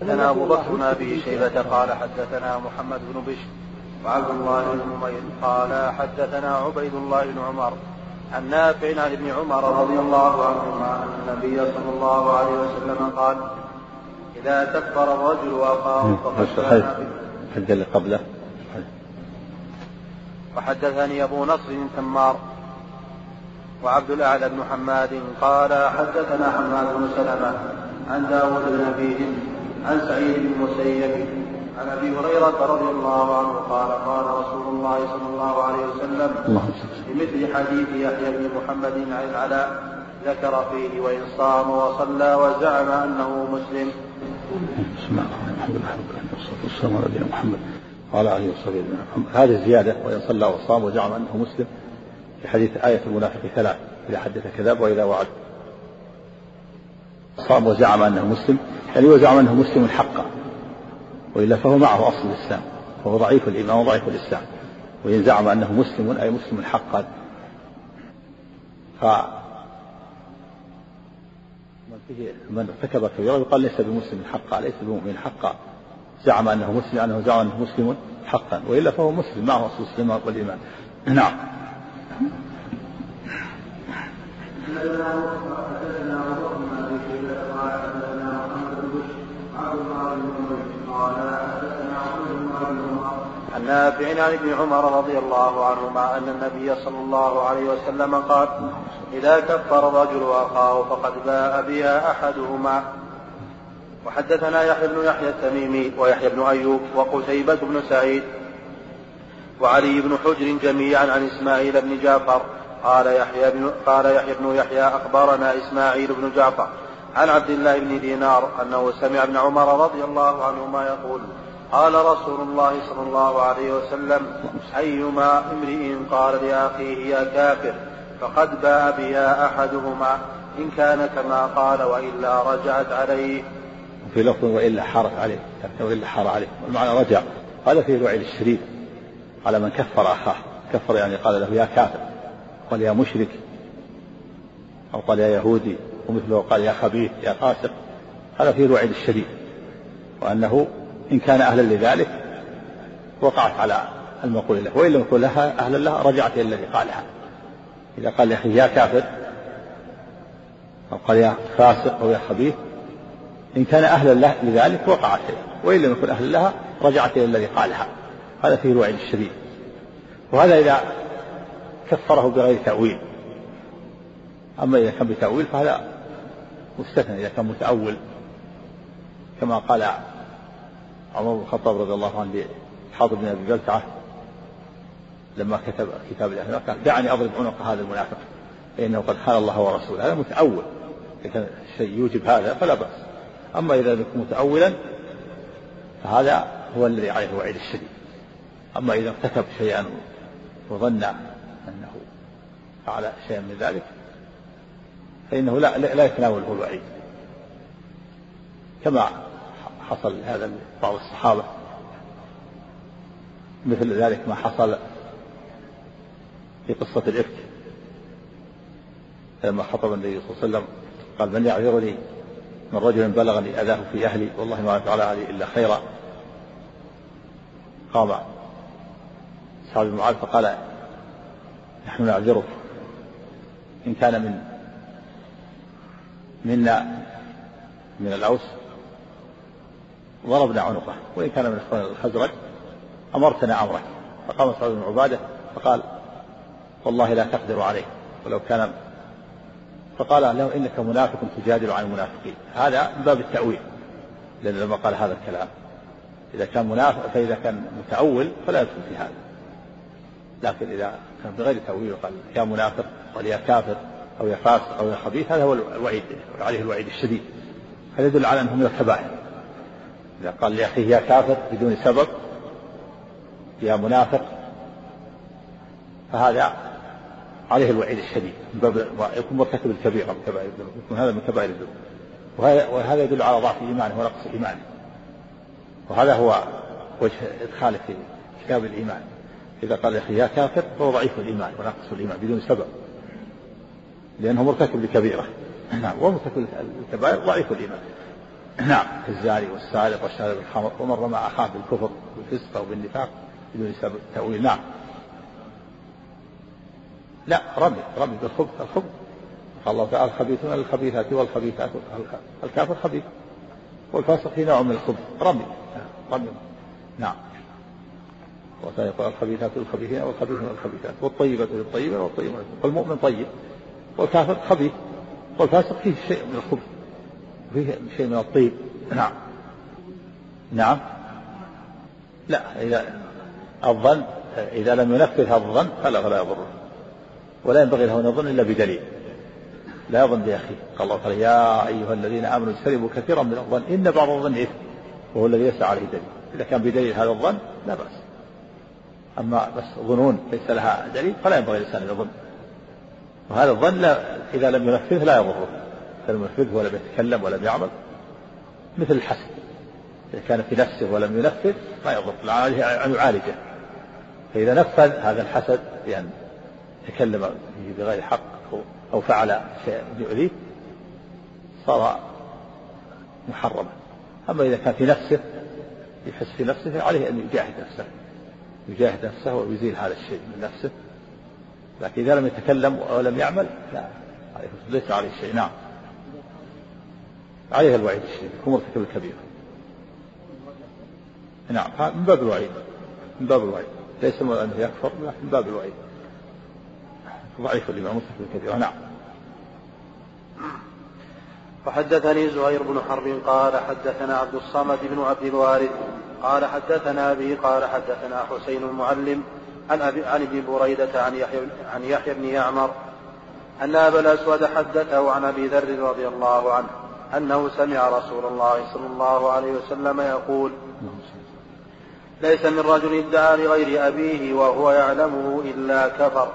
حدثنا أبو بكر بن أبي شيبة قال حدثنا محمد بن بشر وعبد الله بن نمير قال حدثنا عبيد الله بن عمر عن نافع عن ابن عمر رضي الله عنهما أن النبي صلى الله عليه وسلم قال إذا كفر الرجل اخاه فقد حد اللي قبله. وحدثني أبو نصر تمار وعبد الأعلى بن حماد قال حدثنا حماد بن سلمة عن داود بن أبي عن سعيد بن المسيب عن أبي هريرة رضي الله عنه قال قال رسول الله صلى الله عليه وسلم بمثل حديث يحيى بن محمد عن العلاء ذكر فيه وإن صام وصلى وزعم أنه مسلم. بسم الله الرحمن الرحيم والصلاة والسلام على نبينا محمد وعلى آله وصحبه أجمعين. هذه زيادة وإن صلى وصام وزعم أنه مسلم في حديث آية المنافق ثلاث إذا حدث كذاب وإذا وعد صام وزعم أنه مسلم يعني وزعم أنه مسلم حقا وإلا فهو معه أصل الإسلام فهو ضعيف الإيمان وضعيف الإسلام وإن زعم أنه مسلم أي مسلم حقا. ف من ارتكب كبيرة يقال ليس بمسلم حقا ليس بمؤمن حقا. زعم أنه مسلم أنه زعم أنه مسلم حقا وإلا فهو مسلم معه أصل الإسلام والإيمان نعم. عن نافع عن ابن عمر رضي الله عنهما أن النبي صلى الله عليه وسلم قال إذا كفر الرجل أخاه فقد باء بها أحدهما. وحدثنا يحيى بن يحيى التميمي ويحيى بن أيوب وقتيبة بن سعيد وعلي بن حجر جميعا عن إسماعيل بن جعفر. قال يحيى بن قال يحيى بن يحيى أخبرنا إسماعيل بن جعفر. عن عبد الله بن دينار أنه سمع ابن عمر رضي الله عنهما يقول قال رسول الله صلى الله عليه وسلم أيما امرئ قال لأخيه يا كافر فقد باء بها أحدهما إن كان كما قال وإلا رجعت عليه. في لفظ وإلا حارت عليه وإلا حار عليه والمعنى رجع. هذا فيه الوعيد الشديد. على من كفر أخاه كفر يعني قال له يا كافر قال يا مشرك أو قال يا يهودي. ومثله قال يا خبيث يا فاسق هذا فيه الوعيد الشديد وأنه إن كان أهلا لذلك وقعت على المقول له وإن لم يكن لها أهلا لها رجعت إلى الذي قالها. إذا قال لأخيه يا كافر أو قال يا فاسق أو يا خبيث إن كان أهلا له لذلك وقعت وإن لم يكن أهلا لها رجعت إلى الذي قالها. هذا فيه الوعيد الشديد وهذا إذا كفره بغير تأويل. أما إذا كان بتأويل فهذا مستثنى إذا كان متأول كما قال عمر بن الخطاب رضي الله عنه لحاضر بن أبي بلتعة لما كتب كتاب الله قال دعني أضرب عنق هذا المنافق فإنه قد خان الله ورسوله. هذا متأول إذا كان الشيء يوجب هذا فلا بأس. أما إذا يكن متأولا فهذا هو الذي عليه الوعيد الشديد. أما إذا ارتكب شيئا وظن أنه فعل شيئا من ذلك فإنه لا لا يتناوله الوعيد. كما حصل هذا بعض الصحابة. مثل ذلك ما حصل في قصة الإفك. لما خطب النبي صلى الله عليه وسلم قال من يعذرني؟ من رجل بلغني أذاه في أهلي والله ما فعل علي إلا خيرا. قام بن معاذ فقال نحن نعذرك. إن كان من منا من الأوس ضربنا عنقه وإن كان من إخوان الخزرج أمرتنا أمرك فقام سعد بن عبادة فقال والله لا تقدر عليه ولو كان فقال له إنك منافق تجادل عن المنافقين. هذا من باب التأويل لأن لما قال هذا الكلام إذا كان منافق فإذا كان متأول فلا يدخل في هذا. لكن إذا كان بغير تأويل قال يا منافق قال يا كافر أو يا فاسق أو يا خبيث هذا هو الوعيد عليه الوعيد الشديد. هذا يدل على أنهم من الكبائر. إذا قال لأخيه يا كافر بدون سبب يا منافق فهذا عليه الوعيد الشديد. من باب يكون مرتكب الكبيرة من كبائر الذنوب يكون هذا من كبائر الذنوب. وهذا يدل على ضعف إيمانه ونقص إيمانه وهذا هو وجه إدخاله في كتاب الإيمان. إذا قال أخي يا كافر فهو ضعيف الإيمان وناقص الإيمان بدون سبب. لأنه مرتكب لكبيرة. نعم ومرتكب الكبائر ضعيف الإيمان. نعم الزاني والسارق والشارب الخمر ومن رمى أخاه بالكفر بالفسق أو بالنفاق بدون سبب تأويل. نعم. لا رمي رمي بالخبث الخبث. قال الله تعالى الخبيثون للخبيثات والخبيثات الكافر خبيث. والفاسق في نوع من الخبث. رمي رمي. نعم. يقول الخبيثات للخبيثين والخبيثون للخبيثات والطيبة للطيبة والطيبة والمؤمن طيب. والكافر خبيث والفاسق فيه شيء من الخبث فيه شيء من الطيب. نعم. نعم. لا إذا الظن إذا لم ينفذ هذا الظن فلا فلا يضره. ولا ينبغي له أن يظن إلا بدليل. لا يظن بأخيه. قال الله تعالى يا أيها الذين آمنوا اجتنبوا كثيرا من الظن إن بعض الظن إثم وهو الذي يسعى عليه دليل. إذا كان بدليل هذا الظن لا بأس. أما بس ظنون ليس لها دليل فلا ينبغي الإنسان أن يظن. وهذا الظن إذا لم ينفذه لا يضره. إذا لم ينفذه ولم يتكلم ولم يعمل. مثل الحسد. إذا كان في نفسه ولم ينفذ ما يضر. عليه أن يعالجه. فإذا نفذ هذا الحسد بأن تكلم بغير حق أو فعل شيئا يؤذيه صار محرما. أما إذا كان في نفسه يحس في نفسه فعليه أن يجاهد نفسه. يجاهد نفسه ويزيل هذا الشيء من نفسه. لكن إذا لم يتكلم ولم يعمل لا. ليس عليه شيء. نعم. عليه الوعيد الشديد هو مرتكب الكبيرة نعم من باب الوعيد. من باب الوعيد. ليس أنه يكفر لكن من باب الوعيد. ضعيف الإمام مرتكب الكبيرة نعم. وحدثني زهير بن حرب قال حدثنا عبد الصمد بن عبد الوارث قال حدثنا أبي قال حدثنا حسين المعلم عن أبي عن ابن بريدة عن يحيى عن يحيى بن يعمر أن أبا الأسود حدثه عن أبي ذر رضي الله عنه أنه سمع رسول الله صلى الله عليه وسلم يقول ليس من رجل ادعى لغير أبيه وهو يعلمه إلا كفر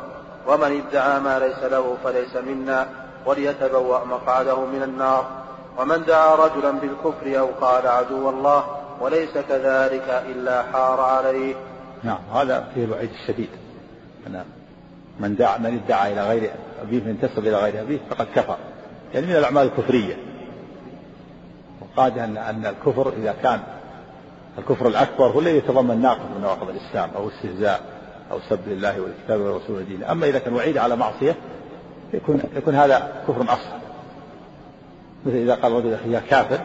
ومن ادعى ما ليس له فليس منا وليتبوأ مقعده من النار ومن دعا رجلا بالكفر أو قال عدو الله وليس كذلك إلا حار عليه نعم هذا فيه الوعيد الشديد. أن من دعا من ادعى إلى غير أبيه من انتسب إلى غير أبيه فقد كفر. يعني من الأعمال الكفرية. وقال أن أن الكفر إذا كان الكفر الأكبر هو الذي يتضمن ناقض من نواقض الإسلام أو استهزاء أو سب لله والكتاب والرسول ودينه أما إذا كان وعيد على معصية يكون يكون هذا كفر أصغر مثل إذا قال رجل يا كافر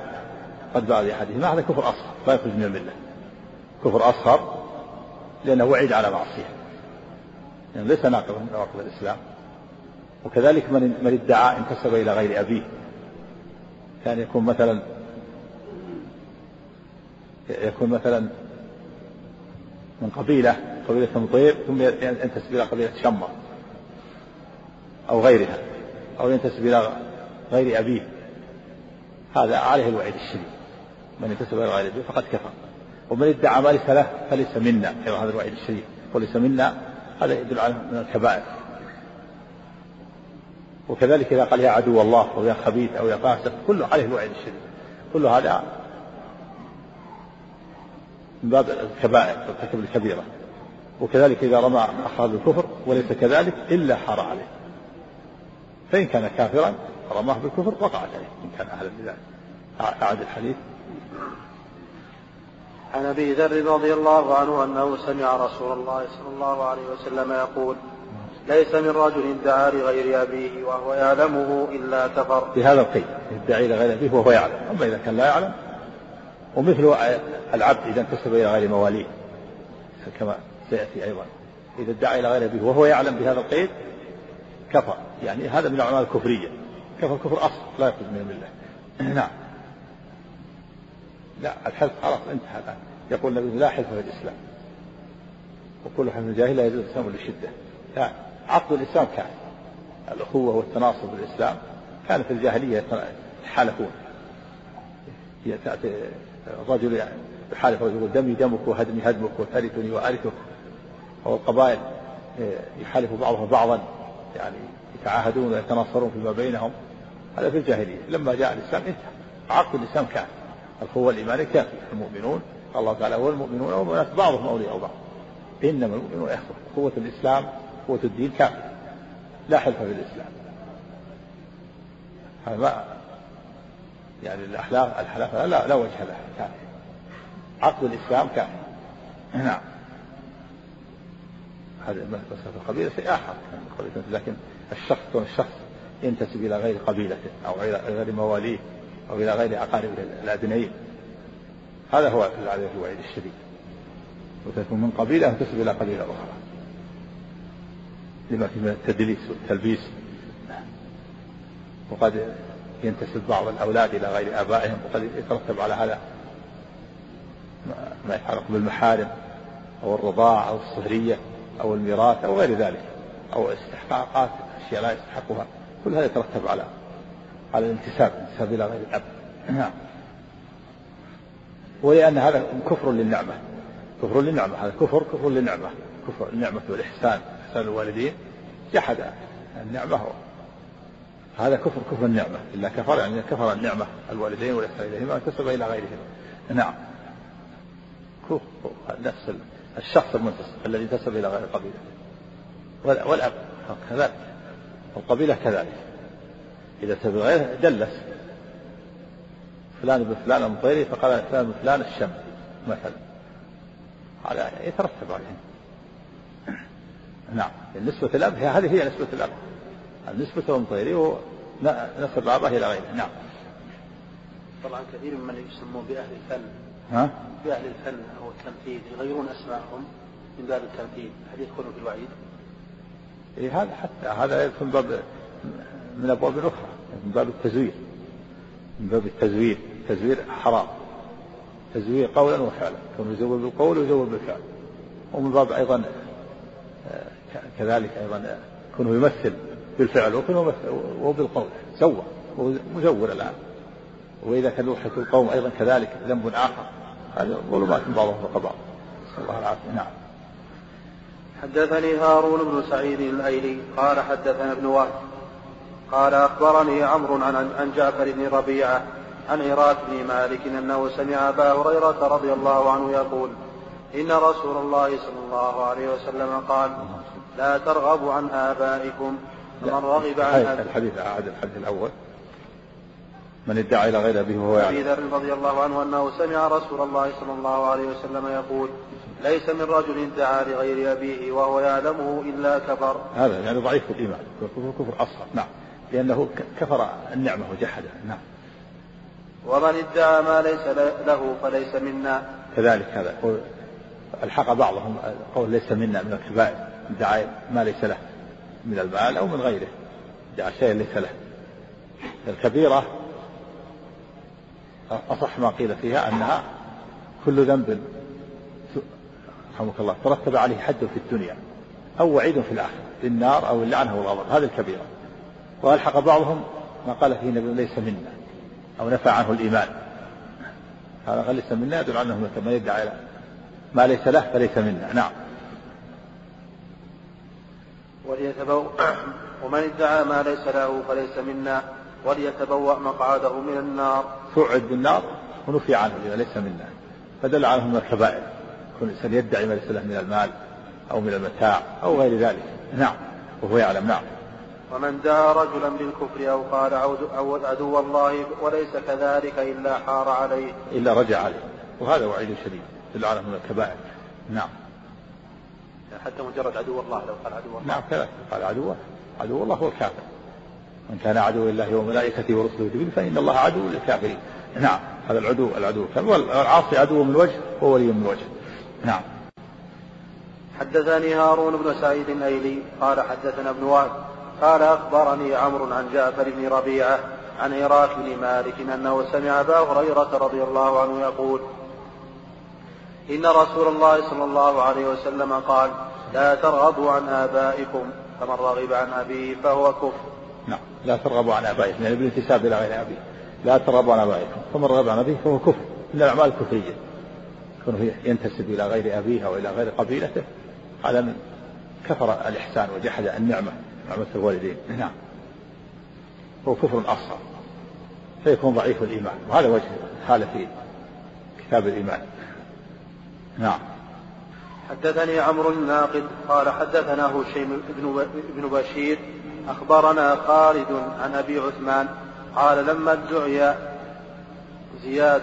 قد باع لأحدهما هذا كفر أصغر لا يخرج من الملة. كفر أصغر لأنه وعيد على معصية. يعني ليس ناقضا من نواقض الإسلام. وكذلك من من ادعى انتسب إلى غير أبيه. كان يكون مثلا يكون مثلا من قبيلة قبيلة مطير ثم ينتسب إلى قبيلة شمر أو غيرها أو ينتسب إلى غير أبيه. هذا عليه الوعيد الشديد. من انتسب إلى غير أبيه فقد كفر. ومن ادعى ما ليس له فليس منا. أيضا هذا الوعيد الشديد. وليس منا. هذا يدل على من الكبائر. وكذلك إذا قال يا عدو الله أو يا خبيث أو يا فاسق كله عليه الوعيد الشديد. كل هذا من باب الكبائر ارتكب الكبيرة. وكذلك إذا رمى أخاه بالكفر وليس كذلك إلا حار عليه. فإن كان كافرا رماه بالكفر وقعت عليه. إن كان أهلا لذلك. أعد الحديث. عن أبي ذر رضي الله عنه أنه سمع رسول الله صلى الله عليه وسلم يقول ليس من رجل ادعى لغير أبيه وهو يعلمه إلا كفر. بهذا القيد يدعي لغير أبيه وهو يعلم، أما إذا كان لا يعلم ومثل العبد إذا انتسب إلى غير مواليه كما سيأتي أيضا إذا ادعى إلى غير أبيه وهو يعلم بهذا القيد كفر، يعني هذا من الأعمال الكفرية. كفر كفر أصل لا يخرج من المله. نعم. لا الحلف خلاص انتهى الآن. يقول النبي لا حلف في الإسلام. وكل حلف الجاهل لا يجوز الإسلام للشدة. لا عقد الإسلام كان. الأخوة والتناصر بالإسلام كان في الجاهلية يتحالفون. تأتي يحالف ويقول دمي دمك وهدمي هدمك وترثني وأرثك. أو القبائل يحالف بعضهم بعضا يعني يتعاهدون ويتناصرون فيما بينهم. هذا في الجاهلية. لما جاء الإسلام انتهى. عقد الإسلام كان. القوة الإيمانية كافية. المؤمنون الله تعالى هو المؤمنون والمؤمنات بعضهم أولياء بعض. إنما المؤمنون إخوة. قوة الإسلام قوة الدين كافية. لا حلف في الإسلام. هذا يعني الأحلاف الحلاف لا, لا وجه لها كافر عقد الإسلام كافر نعم. هذا مسألة القبيلة شيء آخر لكن الشخص كون الشخص ينتسب إلى غير قبيلته أو غير مواليه أو إلى غير أقارب الأدنيين. هذا هو العذاب الوعيد الشديد. وتكون من قبيلة تنتسب إلى قبيلة أخرى. لما فيه من التدليس والتلبيس وقد ينتسب بعض الأولاد إلى غير آبائهم. وقد يترتب على هذا ما يتعلق بالمحارم أو الرضاعة أو الصهرية أو الميراث أو غير ذلك. أو استحقاقات أشياء لا يستحقها. كل هذا يترتب على على الانتساب الانتساب إلى غير الأب. نعم. ولأن هذا كفر للنعمة. كفر للنعمة هذا كفر كفر للنعمة. كفر النعمة والإحسان إحسان الوالدين. جحد النعمة. هذا كفر كفر النعمة. إلا كفر يعني كفر النعمة الوالدين والإحسان إليهما انتسب إلى غيرهما. نعم. كفر نفس الشخص المنتسب الذي انتسب إلى غير قبيلته والأب كذلك والقبيلة كذلك. إذا تبع غيره دلس. فلان بفلان المطيري فقال فلان بفلان الشم مثلا. هذا يترتب عليه. نعم نسبة الأب هي هذه هي نسبة الأب. النسبة المطيري ونسب الآباء إلى غيره. نعم. طبعا كثير من يسمون بأهل الفن. ها؟ بأهل الفن أو التمثيل يغيرون أسماءهم من باب التمثيل. هل يدخلوا في الوعيد؟ إيه هذا حتى هذا يدخل باب من أبواب أخرى من باب التزوير. من باب التزوير. التزوير حرام. تزوير قولا وفعلا. كون يزور بالقول ويزور بالفعل. ومن باب أيضا آه، كذلك أيضا كونه يمثل بالفعل وبالقول. سوى. مزور الآن. وإذا كان لوحة القوم أيضا كذلك ذنب آخر. هذه ظلمات بعضهم فوق بعض نسأل الله العافية. نعم. حدثني هارون بن سعيد الأيلي قال حدثنا ابن وهب. قال أخبرني عمرو عن عن جعفر بن ربيعة عن عراك بن مالك أنه سمع أبا هريرة رضي الله عنه يقول إن رسول الله صلى الله عليه وسلم قال لا ترغبوا عن آبائكم فمن رغب عن الحديث أعاد الحديث الأول. من ادعى إلى غير ابيه وهو يعلم ذر رضي الله عنه أنه سمع رسول الله صلى الله عليه وسلم يقول ليس من رجل ادعى لغير أبيه وهو يعلمه إلا كفر. هذا يعني ضعيف الإيمان كفر كفر أصغر. نعم. لأنه كفر النعمة وجحدها نعم. ومن ادعى ما ليس له فليس منا. كذلك هذا ألحق بعضهم قول ليس منا من الكبائر ادعى ما ليس له من المال أو من غيره. ادعى شيء ليس له. الكبيرة أصح ما قيل فيها أنها كل ذنب رحمك الله ترتب عليه حد في الدنيا أو وعيد في الآخرة بالنار أو اللعنة أو الغضب هذه الكبيرة. وألحق بعضهم ما قال فيه النبي ليس منا أو نفى عنه الإيمان. هذا قال ليس منا يدل عنه من يدعي ما ليس له فليس منا. نعم. ومن ادعى ما ليس له فليس منا وليتبوأ مقعده من النار. توعد بالنار ونفي عنه لما ليس منا. فدل عنه من الكبائر. كل إنسان يدعي ما ليس له من المال أو من المتاع أو غير ذلك. نعم. وهو يعلم. نعم. ومن دعا رجلا بالكفر أو قال عدو الله وليس كذلك إلا حار عليه. إلا رجع عليه. وهذا وعيد شديد دل عنه من الكبائر. نعم. حتى مجرد عدو الله لو قال عدو الله. نعم كذلك. قال عدو عدو الله هو الكافر. من كان عدو لله وملائكته ورسله جبريل فإن الله عدو للكافرين. نعم هذا العدو العدو. والعاصي عدو من وجه وولي من وجه. نعم. حدثني هارون بن سعيد الأيلي قال حدثنا ابن وهب قال أخبرني عمرو عن جعفر بن ربيعة عن عراك بن مالك أنه سمع أبا هريرة رضي الله عنه يقول إن رسول الله صلى الله عليه وسلم قال لا ترغبوا عن آبائكم فمن رغب عن أبيه فهو كفر. نعم لا ترغبوا عن آبائكم يعني بالانتساب إلى غير أبيه. لا ترغبوا عن آبائكم فمن رغب عن أبيه فهو كفر. من الأعمال الكفريه كونه ينتسب إلى غير أبيه أو إلى غير قبيلته هذا من كفر الإحسان وجحد النعمة. نعمه الوالدين. نعم. هو كفر أصغر. فيكون ضعيف الإيمان. وهذا وجه حاله في كتاب الإيمان. نعم. حدثني عمرو الناقد قال حدثنا هشيم بن بشير. أخبرنا خالد عن أبي عثمان قال لما ادعي زياد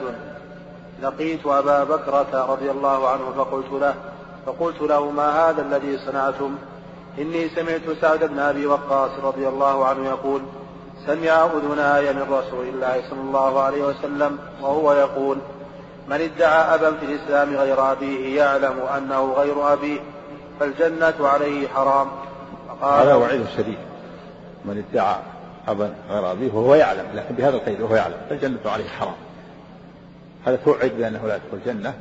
لقيت أبا بكرة رضي الله عنه فقلت له فقلت له ما هذا الذي صنعتم؟ إني سمعت سعد بن أبي وقاص رضي الله عنه يقول سمع أذناي من رسول الله صلى الله عليه وسلم وهو يقول من ادعى أبا في الإسلام غير أبيه يعلم أنه غير أبيه فالجنة عليه حرام. هذا وعيد شديد. من ادعى أبا غير أبيه وهو يعلم لكن بهذا القيد وهو يعلم فالجنة عليه حرام. هذا توعد بأنه لا يدخل الجنة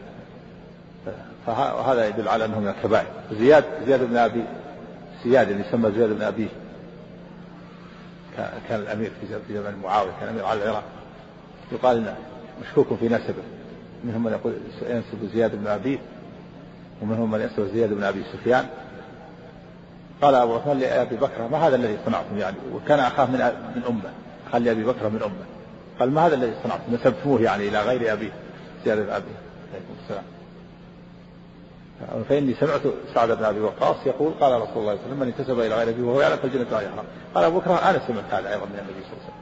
فهذا يدل على أنه من الكبائر. زياد زياد بن أبي زياد اللي يسمى زياد بن أبيه. كان الأمير في زمن معاوية كان أمير على العراق. يقال إنه مشكوك في نسبه. منهم من يقول ينسب زياد بن أبيه ومنهم من ينسب زياد بن أبي سفيان. قال أبو عثمان لأبي بكر ما هذا الذي صنعتم يعني؟ وكان أخاه من من أمة. قال لأبي بكر من أمة. قال ما هذا الذي صنعتم؟ نسبتموه يعني إلى غير أبيه زياد بن أبيه عليكم السلام. فإني سمعت سعد بن أبي وقاص يقول قال رسول الله صلى الله عليه وسلم من انتسب إلى غير أبيه وهو يعلم فالجنة لا يحرم قال أبو بكر أنا سمعت هذا أيضا من النبي صلى الله عليه وسلم.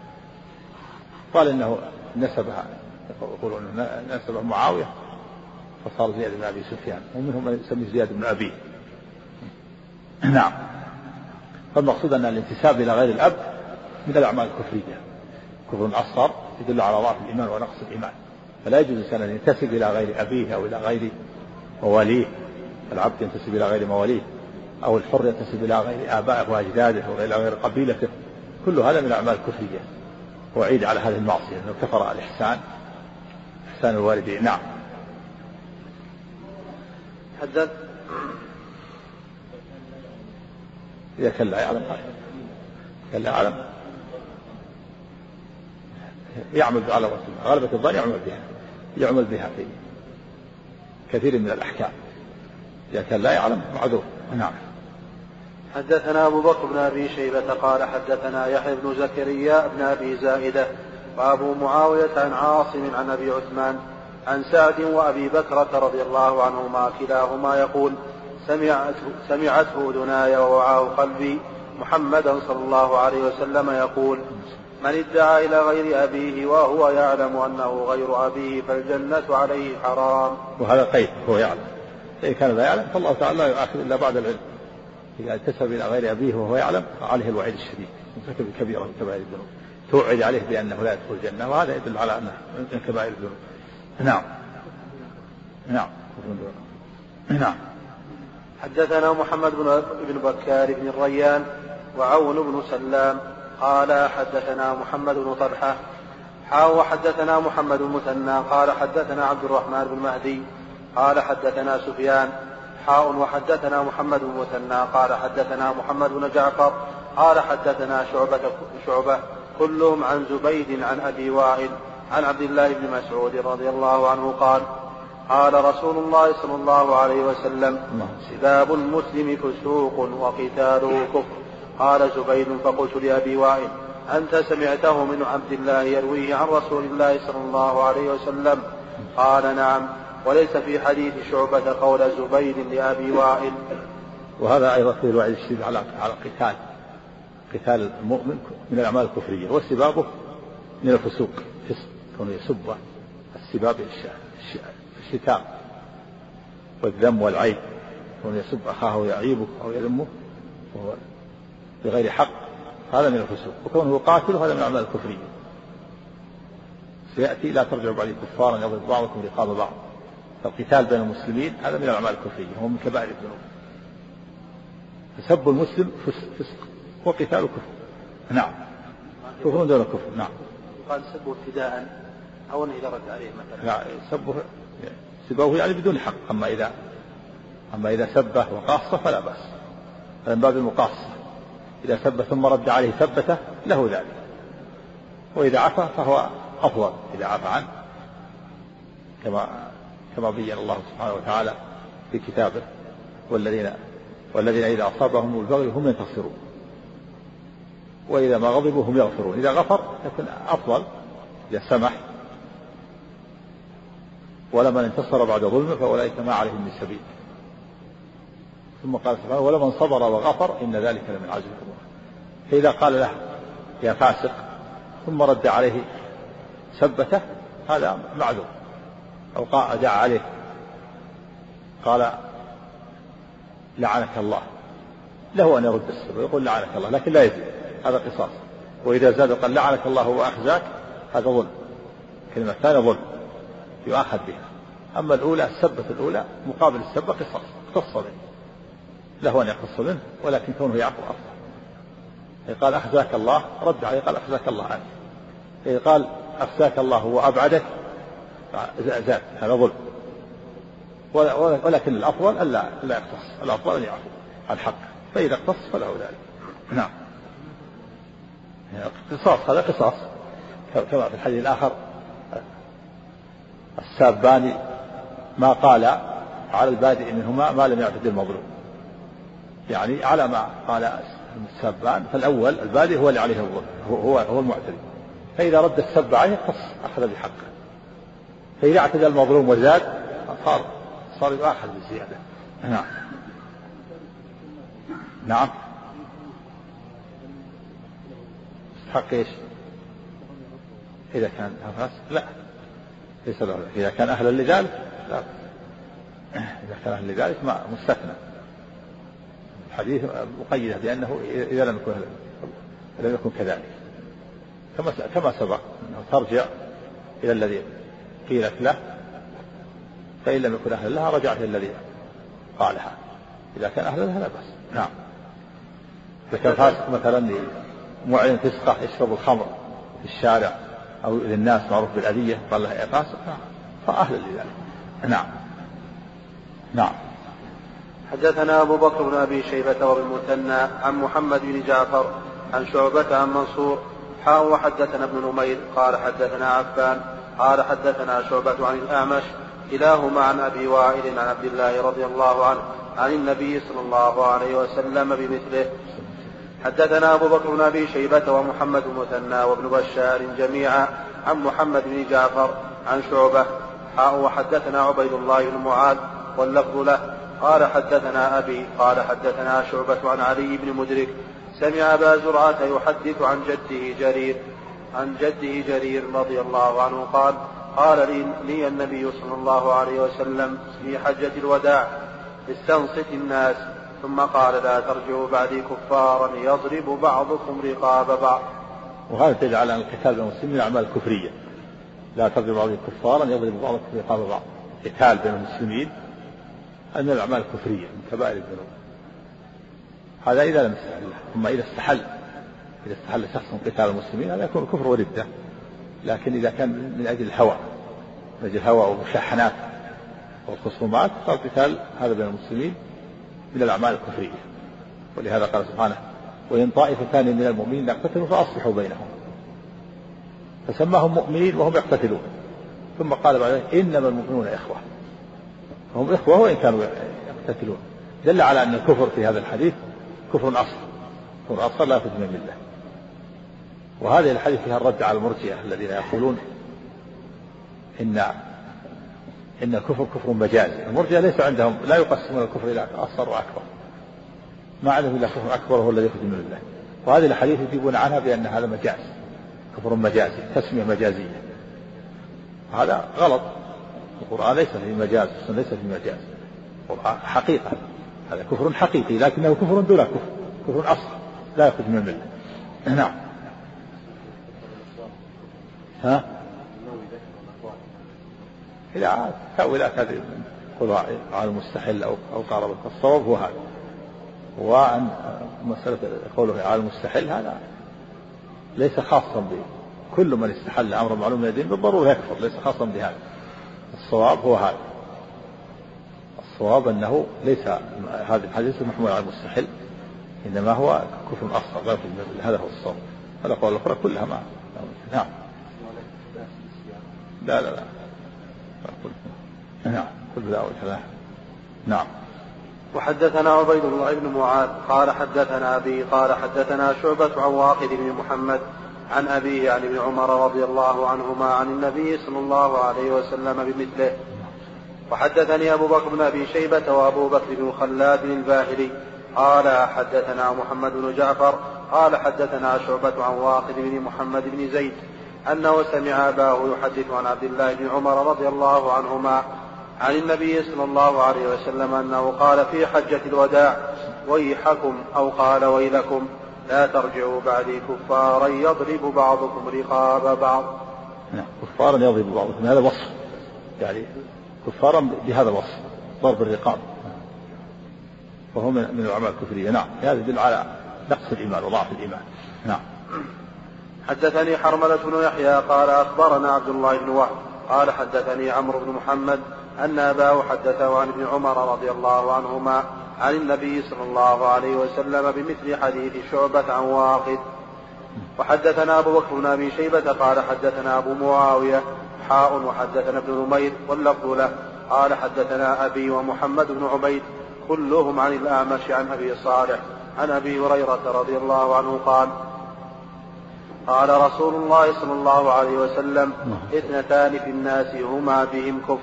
قال إنه نسبها يقولون نسبه معاوية فصار زياد بن أبي سفيان ومنهم من يسمي زياد بن أبي. نعم. فالمقصود أن الانتساب إلى غير الأب من الأعمال الكفرية. كفر أصغر يدل على ضعف الإيمان ونقص الإيمان. فلا يجوز الإنسان أن ينتسب إلى غير أبيه أو إلى غير مواليه العبد ينتسب إلى غير مواليه أو الحر ينتسب إلى غير آبائه وأجداده أو إلى غير قبيلته. كل هذا من الأعمال الكفرية وعيد على هذه المعصية أنه كفر الإحسان. إحسان الوالدين. نعم. حدث. إذا كان لا يعلم. كان لا يعلم. يعمل على غلبة الظن يعمل بها. يعمل بها في كثير من الأحكام. إذا كان لا يعلم معذور. نعم. حدثنا أبو بكر بن أبي شيبة قال حدثنا يحيى بن زكريا بن أبي زائدة وأبو معاوية عن عاصم عن أبي عثمان عن سعد وأبي بكرة رضي الله عنهما كلاهما يقول سمعته, سمعته أذناي ووعاه قلبي. محمدا صلى الله عليه وسلم يقول من ادعى إلى غير أبيه وهو يعلم أنه غير أبيه فالجنة عليه حرام. وهذا قيد هو يعلم. فإن كان لا يعلم فالله تعالى لا يؤاخذ إلا بعد العلم. إذا انتسب إلى غير أبيه وهو يعلم فعليه الوعيد الشديد. ارتكب كبيرة من كبائر الذنوب. توعد عليه بأنه لا يدخل الجنة وهذا يدل على أنه من كبائر الذنوب. نعم. نعم. نعم. حدثنا محمد بن بكار بن الريان وعون بن سلام قال حدثنا محمد بن طلحة حاو حدثنا محمد المثنى قال حدثنا عبد الرحمن بن مهدي قال حدثنا سفيان حاء وحدثنا محمد بن المثنى قال حدثنا محمد بن جعفر قال حدثنا شعبة شعبة كلهم عن زبيد عن أبي وائل عن عبد الله بن مسعود رضي الله عنه قال قال رسول الله صلى الله عليه وسلم سباب المسلم فسوق وقتاله كفر. قال زبيد فقلت لأبي وائل أنت سمعته من عبد الله يرويه عن رسول الله صلى الله عليه وسلم. قال نعم. وليس في حديث شعبة قول زبيد لأبي وائل. وهذا أيضا في الوعيد الشديد على على القتال قتال المؤمن من الأعمال الكفرية وسبابه من الفسوق كونه يسبه السباب الشتاء والذم والعيب كونه يسب أخاه ويعيبه أو يذمه وهو بغير حق هذا من الفسوق وكونه قاتل هذا من الأعمال الكفرية. سيأتي لا ترجع بعد كفارا يضرب بعضكم رقاب بعض. فالقتال بين المسلمين هذا من الأعمال الكفرية هو من كبائر الذنوب. فسب المسلم فسق وقتال كفر نعم. كفر دون كفر نعم. قال سبه ابتداء أو إذا رد عليه مثلا. لا سبه سبه يعني بدون حق. أما إذا أما إذا سبه وقاصه فلا بأس. هذا من باب المقاصة. إذا سب ثم رد عليه ثبته له ذلك. وإذا عفى فهو أفضل إذا عفى عنه. كما كما بين الله سبحانه وتعالى في كتابه والذين والذين إذا أصابهم البغي هم ينتصرون. وإذا ما غضبوا هم يغفرون. إذا غفر يكون أفضل إذا سمح. ولمن انتصر بعد ظلمه فأولئك ما عليهم من سبيل. ثم قال سبحانه ولمن صبر وغفر إن ذلك لمن عزم الأمور. فإذا قال له يا فاسق ثم رد عليه سبته هذا معذور. أو قال دعا عليه. قال لعنك الله. له أن يرد السر ويقول لعنك الله. لكن لا يزيد هذا قصاص. وإذا زاد وقال لعنك الله وأخزاك. هذا ظلم. كلمة ثانية ظلم. يؤاخذ بها. أما الأولى السبة الأولى مقابل السبة قصاص. اختص به. له أن يقتص منه ولكن كونه يعفو أفضل. قال أخزاك الله. رد عليه قال أخزاك الله عنك. قال أخزاك الله وأبعدك. زاد هذا ظلم. ولكن الأفضل ألا لا يقتص. الأفضل أن يعفو. عن حق فإذا اقتص فله ذلك. نعم. قصاص هذا قصاص. كما في الحديث الآخر السابان ما قال على البادئ منهما ما لم يعتد المظلوم. يعني على ما قال السبان فالأول البادئ هو اللي عليه الظلم هو هو المعتدي. فإذا رد السب عليه قص أخذ بحقه. فإذا اعتدى المظلوم وزاد صار صار يؤاخذ بالزيادة نعم. نعم. حق إيش؟ إذا كان لا. ليس له. إذا كان أهلا لذلك لا. إذا كان أهلا لذلك ما مستثنى. الحديث مقيدة بأنه إذا لم يكن لم يكن كذلك. كما كما سبق أنه ترجع إلى الذي قيلت له فإن لم يكن أهلا لها رجعت الذي قالها. إذا كان أهلا لها لا بأس. نعم. إذا كان فاسق مثلا معلن فسقة يشرب الخمر في الشارع أو للناس معروف بالأذية قال له يا فاسق فأهلا لذلك. نعم. نعم. حدثنا أبو بكر بن أبي شيبة وابن عن محمد بن جعفر عن شعبة عن منصور حاء وحدثنا ابن نمير قال حدثنا عفان قال حدثنا شعبة عن الأعمش كلاهما عن أبي وائل عن عبد الله رضي الله عنه عن النبي صلى الله عليه وسلم بمثله. حدثنا أبو بكر بن أبي شيبة ومحمد المثنى وابن بشار جميعا عن محمد بن جعفر عن شعبة. وحدثنا عبيد الله بن معاذ واللفظ له. قال حدثنا أبي قال حدثنا شعبة عن علي بن مدرك. سمع أبا زرعة يحدث عن جده جرير. عن جده جرير رضي الله عنه قال قال لي, لي النبي صلى الله عليه وسلم في حجة الوداع استنصت الناس. ثم قال لا ترجعوا بعدي كفارا يضرب بعضكم رقاب بعض. وهذا تدل على أن القتال بين المسلمين من الأعمال الكفرية. لا تضرب بعضكم كفارا يضرب بعضكم رقاب بعض. قتال بين المسلمين من الأعمال الكفرية من كبائر الذنوب. هذا إذا لم يستحل أما إذا استحل. إذا استحل شخص قتال المسلمين؟ هذا يكون كفر وردة. لكن إذا كان من أجل الهوى من أجل الهوى والمشاحنات والخصومات فالقتال هذا بين المسلمين من الأعمال الكفرية. ولهذا قال سبحانه وإن طائفتان من المؤمنين اقتتلوا فأصلحوا بينهم. فسماهم مؤمنين وهم يقتتلون. ثم قال بعد ذلك إنما المؤمنون إخوة. هم إخوة وإن كانوا يقتتلون. دل على أن الكفر في هذا الحديث كفر أصل. كفر أصل لا يخرج من الملة. وهذه الحديث فيها الرد على المرجئة الذين يقولون إن إن الكفر كفر مجازي المرجئة ليس عندهم لا يقسمون الكفر إلى أصغر وأكبر. ما عندهم إلا كفر أكبر وهو الذي يخرج من الله. وهذه الحديث يجيبون عنها بأن هذا مجاز. كفر مجازي تسمية مجازية. هذا غلط. القرآن ليس فيه مجاز ليس فيه مجاز. القرآن حقيقة. هذا كفر حقيقي لكنه كفر دون كفر. كفر أصل لا يخرج من الملة نعم. ها؟ إذا تأويلات هذه على المستحل أو أو قارب. الصواب هو هذا. وأن مسألة قوله على المستحل هذا ليس خاصا بكل من استحل أمر معلوم من الدين بالضرورة يكفر. ليس خاصا بهذا. الصواب هو هذا. الصواب أنه ليس هذا الحديث محمول على المستحل إنما هو كفر أصغر. هذا هو الصواب. هذا قول الأخرى كلها ما نعم. لا لا لا. نعم كل لا. نعم. وحدثنا عبيد الله بن معاذ قال حدثنا أبي قال حدثنا شعبة عن واقد بن محمد عن أبيه عن ابن عمر رضي الله عنهما عن النبي صلى الله عليه وسلم بمثله. وحدثني أبو بكر بن أبي شيبة وأبو بكر بن خلاد الباهلي قال حدثنا محمد بن جعفر قال حدثنا شعبة عن واقد بن محمد بن زيد أنه سمع أباه يحدث عن عبد الله بن عمر رضي الله عنهما عن النبي صلى الله عليه وسلم أنه قال في حجة الوداع ويحكم أو قال ويلكم لا ترجعوا بعدي كفارا يضرب بعضكم رقاب بعض. نعم كفارا يضرب بعضكم هذا وصف. يعني كفارا بهذا الوصف ضرب الرقاب. وهو من الاعمال الكفرية. نعم هذا يدل على نقص الإيمان وضعف الإيمان. نعم. حدثني حرملة بن يحيى قال أخبرنا عبد الله بن وهب. قال حدثني عمرو بن محمد أن أباه حدثه عن ابن عمر رضي الله عنهما عن النبي صلى الله عليه وسلم بمثل حديث شعبة عن واقد. وحدثنا أبو بكر بن أبي شيبة قال حدثنا أبو معاوية حاء وحدثنا ابن نمير واللفظ له. قال حدثنا أبي ومحمد بن عبيد كلهم عن الأعمش عن أبي صالح. عن أبي هريرة رضي الله عنه قال قال رسول الله صلى الله عليه وسلم إثنتان في الناس هما بهم كفر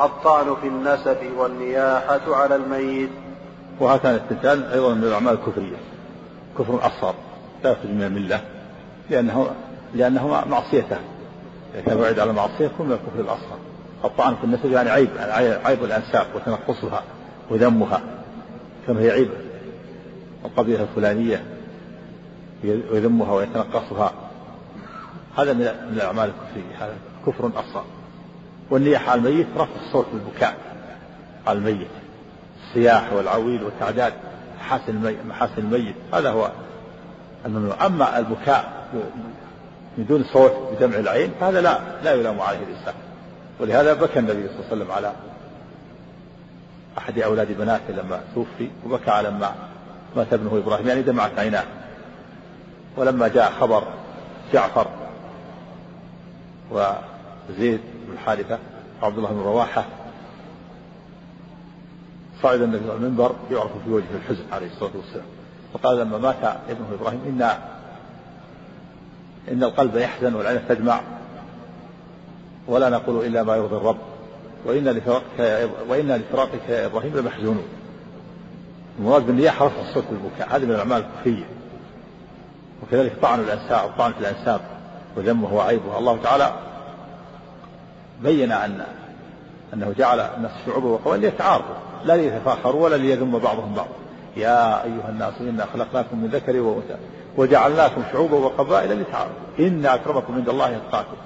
الطعن في النسب والنياحة على الميت. وهاتان الاثنتان أيضا من الأعمال الكفرية. كفر أصغر لا يخرج من الملة لأنه لأنه معصيته إذا كان بعيد على معصية يكون من الكفر الأصغر. الطعن في النسب يعني عيب عيب الأنساب وتنقصها وذمها كما هي عيب. القبيلة الفلانية ويذمها ويتنقصها. هذا من الأعمال الكفرية هذا كفر أصغر. والنياحة على الميت رفع الصوت بالبكاء. على الميت. الصياح والعويل والتعداد محاسن الميت, محاسن الميت. هذا هو الممنوع. أما البكاء من دون صوت بدمع العين فهذا لا لا يلام عليه الإنسان. ولهذا بكى النبي صلى الله عليه وسلم على أحد أولاد بناته لما توفي وبكى على ما مات ابنه إبراهيم يعني دمعت عيناه. ولما جاء خبر جعفر وزيد بن حارثة وعبد الله بن رواحة. صعد النبي على المنبر يعرف في وجهه الحزن عليه الصلاة والسلام. فقال لما مات ابنه إبراهيم إن إن القلب يحزن والعين تدمع ولا نقول إلا ما يرضي الرب. وإنا لفراقك يا وإنا لفراقك يا إبراهيم لمحزونون المراد بالنياحة رفع الصوت بالبكاء هذه من الأعمال الكفرية وكذلك طعن الأنساب طعن في الأنساب. وذمه وعيبه. الله تعالى بين أن أنه جعل الناس شعوبا وقبائل ليتعارفوا لا ليتفاخروا ولا ليذم بعضهم بعضا يا أيها الناس إنا خلقناكم من ذكر وأنثى وجعلناكم شعوبا وقبائل لتعارفوا إن أكرمكم عند الله يتقاكم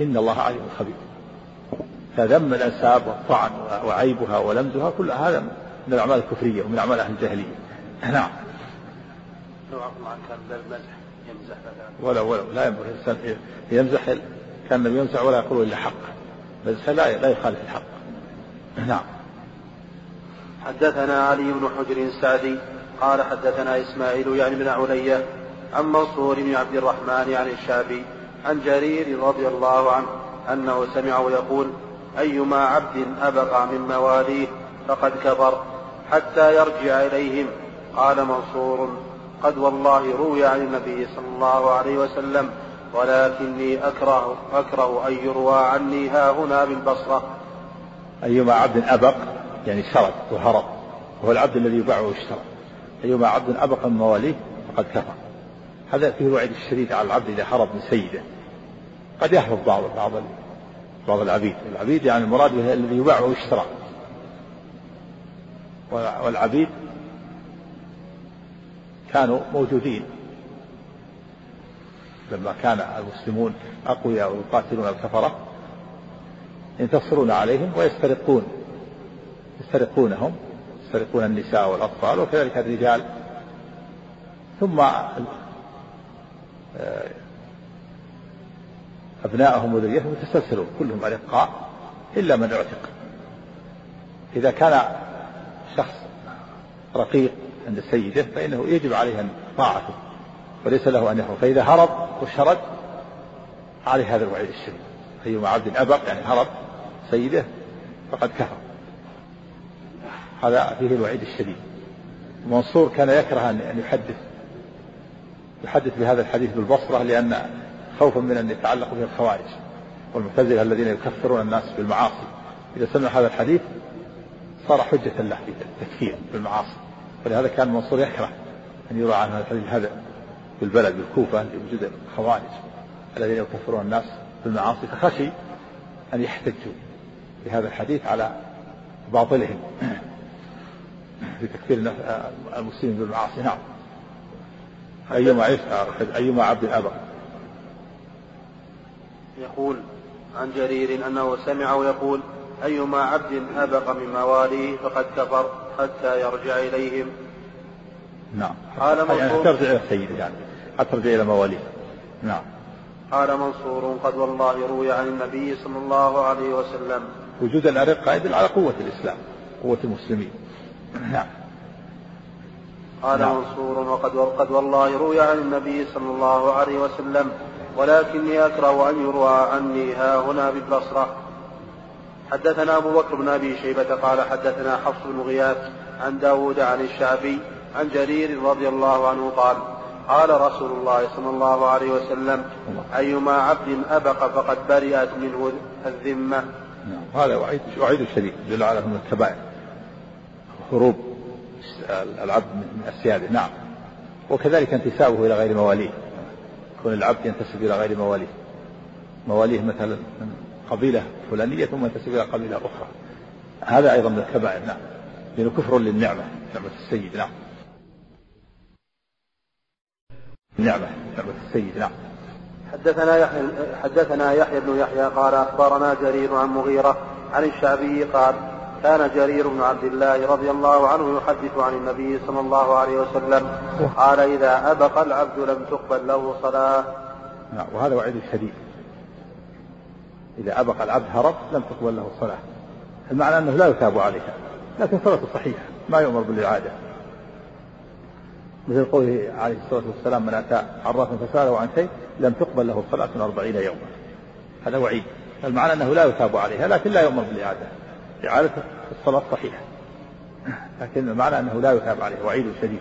إن الله عليم خبير. فذم الأنساب والطعن وعيبها ولمزها كل هذا من الأعمال الكفرية ومن أعمال أهل الجاهلية. نعم. يمزح ولا ولا لا ينبغي الإنسان يمزح كان النبي يمزح ولا يقول إلا حق بس لا لا يخالف الحق. نعم. حدثنا علي بن حجر السعدي قال حدثنا إسماعيل يعني بن علية عن منصور بن عبد الرحمن عن الشافعي عن جرير رضي الله عنه أنه سمعه يقول أيما عبد أبقى من مواليه فقد كفر حتى يرجع إليهم. قال منصور قد والله روي عن النبي صلى الله عليه وسلم ولكني أكره أكره أن يروى عني ها هنا بالبصرة. أيما عبد أبق يعني شرد وهرب وهو العبد الذي يباع ويشترى. أيما عبد أبق من مواليه فقد كفر. هذا فيه الوعيد الشديد على العبد إذا هرب من سيده. قد يهرب بعض بعض بعض العبيد. العبيد يعني المراد به الذي يباع ويشترى. والعبيد كانوا موجودين. لما كان المسلمون أقوياء ويقاتلون الكفرة ينتصرون عليهم ويسترقون يسترقونهم يسترقون النساء والأطفال وكذلك الرجال. ثم أبنائهم وذريتهم يتسلسلون كلهم أرقاء إلا من اعتق. إذا كان شخص رقيق عند سيده فإنه يجب عليه أن طاعته وليس له أن يهرب فإذا هرب وشرد عليه هذا الوعيد الشديد. أيما عبد أبق يعني هرب سيده فقد كفر. هذا فيه الوعيد الشديد. منصور كان يكره أن يحدث يحدث بهذا الحديث بالبصرة لأن خوفا من أن يتعلق به الخوارج والمعتزلة الذين يكفرون الناس بالمعاصي. إذا سمع هذا الحديث صار حجة له في التكفير بالمعاصي. ولهذا كان منصور يكره أن يروى عن هذا الحديث هذا بالبلد بالكوفة لوجود الخوارج الذين يكفرون الناس بالمعاصي فخشي أن يحتجوا بهذا الحديث على باطلهم في تكفير المسلمين بالمعاصي. نعم. أيما أيما عبد أبى يقول عن جرير أنه سمعه يقول أيما عبد أبق من مواليه فقد كفر حتى يرجع إليهم. نعم. قال منصور يعني ترجع إلى سيده يعني. حتى ترجع إلى مواليه. نعم. قال منصور قد والله روي عن النبي صلى الله عليه وسلم. وجود الأرقة يدل على قوة الإسلام قوة المسلمين. نعم. قال نعم. منصور وقد وقد والله روي عن النبي صلى الله عليه وسلم ولكني أكره أن يروى عني ها هنا بالبصرة. حدثنا أبو بكر بن أبي شيبة قال حدثنا حفص بن غياث عن داود عن الشعبي عن جرير رضي الله عنه قال قال رسول الله صلى الله عليه وسلم أيما عبد أبق فقد برئت منه الذمة. نعم. هذا وعيد وعيد شديد يدل على من الكبائر هروب العبد من أسياده نعم. وكذلك انتسابه إلى غير مواليه كون العبد ينتسب إلى غير مواليه. مواليه مثلا قبيلة فلانية ثم ينتسب إلى قبيلة أخرى هذا أيضا من الكبائر نعم لأنه كفر للنعمة نعمة السيد نعم نعمة نعمة السيد نعم حدثنا يحيى حدثنا يحيى بن يحيى قال أخبرنا جرير عن مغيرة عن الشعبي قال كان جرير بن عبد الله رضي الله عنه يحدث عن النبي صلى الله عليه وسلم قال إذا أبق العبد لم تقبل له صلاة. نعم وهذا وعيد شديد. إذا أبق العبد هرب لم تقبل له صلاه. المعنى أنه لا يثاب عليها لكن صلاته صحيحة ما يؤمر بالإعادة. مثل قوله عليه الصلاة والسلام من أتى عرافا فسأله عن شيء لم تقبل له صلاة أربعين يوما. هذا وعيد. المعنى أنه لا يثاب عليها لكن لا يؤمر بالإعادة. إعادة الصلاة صحيحة. لكن المعنى أنه لا يثاب عليه وعيد شديد.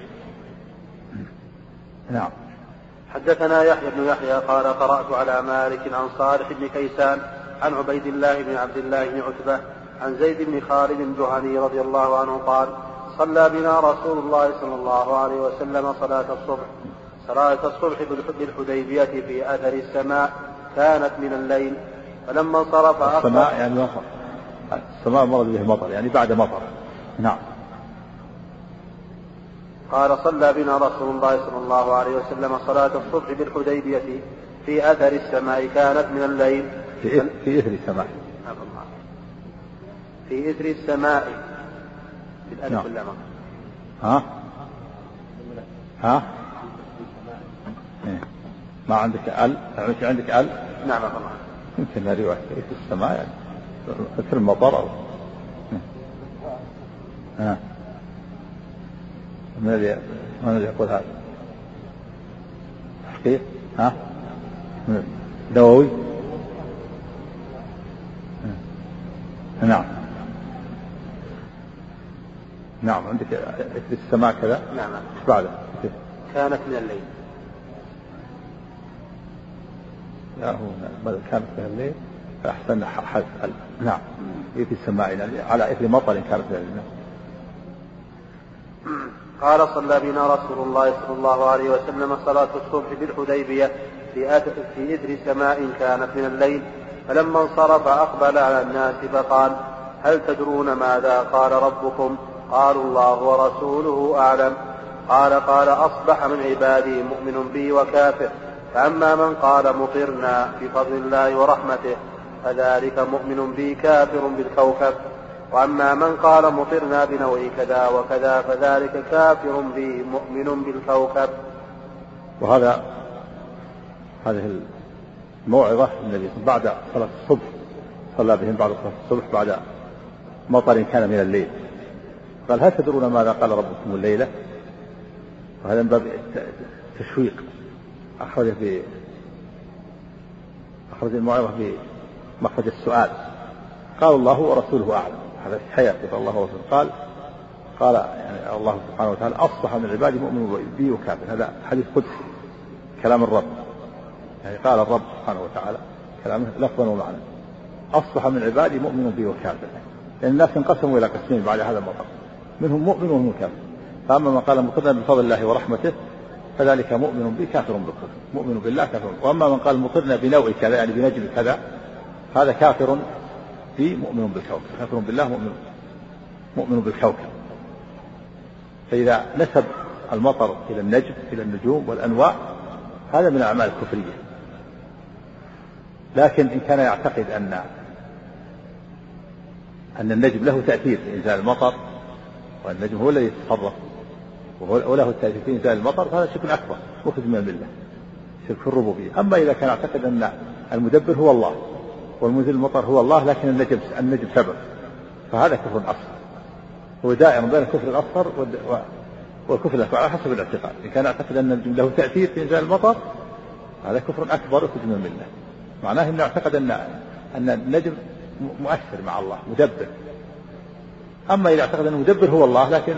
نعم. حدثنا يحيى بن يحيى قال قرأت على مالك عن صالح بن كيسان عن عبيد الله بن عبد الله بن عتبة عن زيد بن خالد الجهني رضي الله عنه قال صلى بنا رسول الله صلى الله عليه وسلم صلاة الصبح. صلاة الصبح بالحديبية في أثر السماء كانت من الليل. فلما انصرف السماء يعني مطر السماء مرض به مطر يعني بعد مطر. نعم. قال صلى بنا رسول الله صلى الله عليه وسلم صلاة الصبح بالحديبية في أثر السماء كانت من الليل. في في إثر السماء في إثر السماء بالألف نعم. واللام ها؟ ها؟ إيه. ما عندك أل؟ عندك أل؟ نعم طبعا يمكن رواية في السماء يعني مثل المطر أو إيه. ها من الذي من الذي يقول هذا؟ حقيق ها؟ نووي إيه. نعم. نعم عندك في السماء كذا؟ نعم. إيش بعده؟ كانت من الليل. لا هو كانت من الليل. فأحسن حذف نعم. في السماء يعني على إثر مطر كانت من الليل. قال صلى بنا رسول الله صلى الله عليه وسلم صلاة الصبح بالحديبية في في إثر سماء كانت من الليل. فلما انصرف أقبل على الناس فقال هل تدرون ماذا قال ربكم؟ قالوا الله ورسوله أعلم. قال قال أصبح من عبادي مؤمن بي وكافر. فأما من قال مطرنا بفضل الله ورحمته فذلك مؤمن بي كافر بالكوكب. وأما من قال مطرنا بنوع كذا وكذا فذلك كافر بي مؤمن بالكوكب. وهذا هذه الموعظة النبي بعد صلاة الصبح. صلى بهم بعد صلاة الصبح بعد مطر كان من الليل. قال هل تدرون ماذا قال ربكم الليلة؟ وهذا من باب التشويق أخرج في أخرج الموعظة في مخرج السؤال. قال الله ورسوله أعلم. هذا في حياته الله ورسوله. قال قال يعني الله سبحانه وتعالى أصبح من عبادي مؤمن بي وكافر هذا حديث قدسي. كلام الرب. يعني قال الرب سبحانه وتعالى كلامه لفظا ومعنى أصبح من عبادي مؤمن بي وكافر. لأن الناس انقسموا إلى قسمين بعد هذا المطر منهم مؤمن ومنهم كافر. فأما من قال مقرنا بفضل الله ورحمته فذلك مؤمن بي كافر بالكفر. مؤمن بالله كافر وأما من قال مطرنا بنوع كذا يعني بنجم كذا هذا كافر في مؤمن بالكوكب. كافر بالله مؤمن مؤمن بالكوكب. فإذا نسب المطر إلى النجم إلى النجوم والأنواع هذا من الأعمال الكفرية. لكن إن كان يعتقد أن أن النجم له تأثير في إنزال المطر والنجم هو الذي يتصرف وله التأثير في إنزال المطر فهذا شرك أكبر مخرج من الملة شرك في الربوبية. أما إذا كان يعتقد أن المدبر هو الله والمنزل المطر هو الله لكن النجم النجم سبب فهذا كفر أصغر. هو دائر بين الكفر الأصغر والكفر الأكبر على حسب الاعتقاد. إن كان يعتقد أن النجم له تأثير في إنزال المطر هذا كفر أكبر يخرج من الملة. معناه أنه اعتقد أن أن النجم مؤثر مع الله مدبر. أما إذا اعتقد أن المدبر هو الله لكن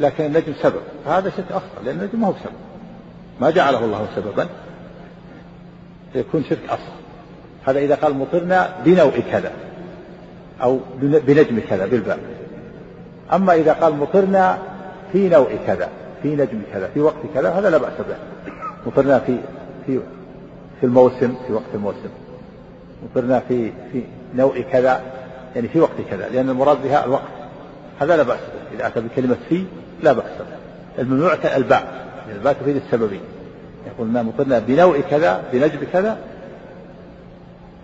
لكن النجم سبب. فهذا شرك أصغر لأن النجم ما هو سبب ما جعله الله سببا يكون شرك أصغر. هذا إذا قال مطرنا بنوع كذا أو بنجم كذا بالباء. أما إذا قال مطرنا في نوع كذا في نجم كذا في وقت كذا هذا لا بأس به. مطرنا في في في الموسم في وقت الموسم. مطرنا في في نوع كذا يعني في وقت كذا لأن المراد بها الوقت. هذا لا بأس به. إذا أتى بكلمة في لا بأس به. الممنوع الباء يعني الباء تفيد السببية يقول مطرنا بنوع كذا بنجم كذا.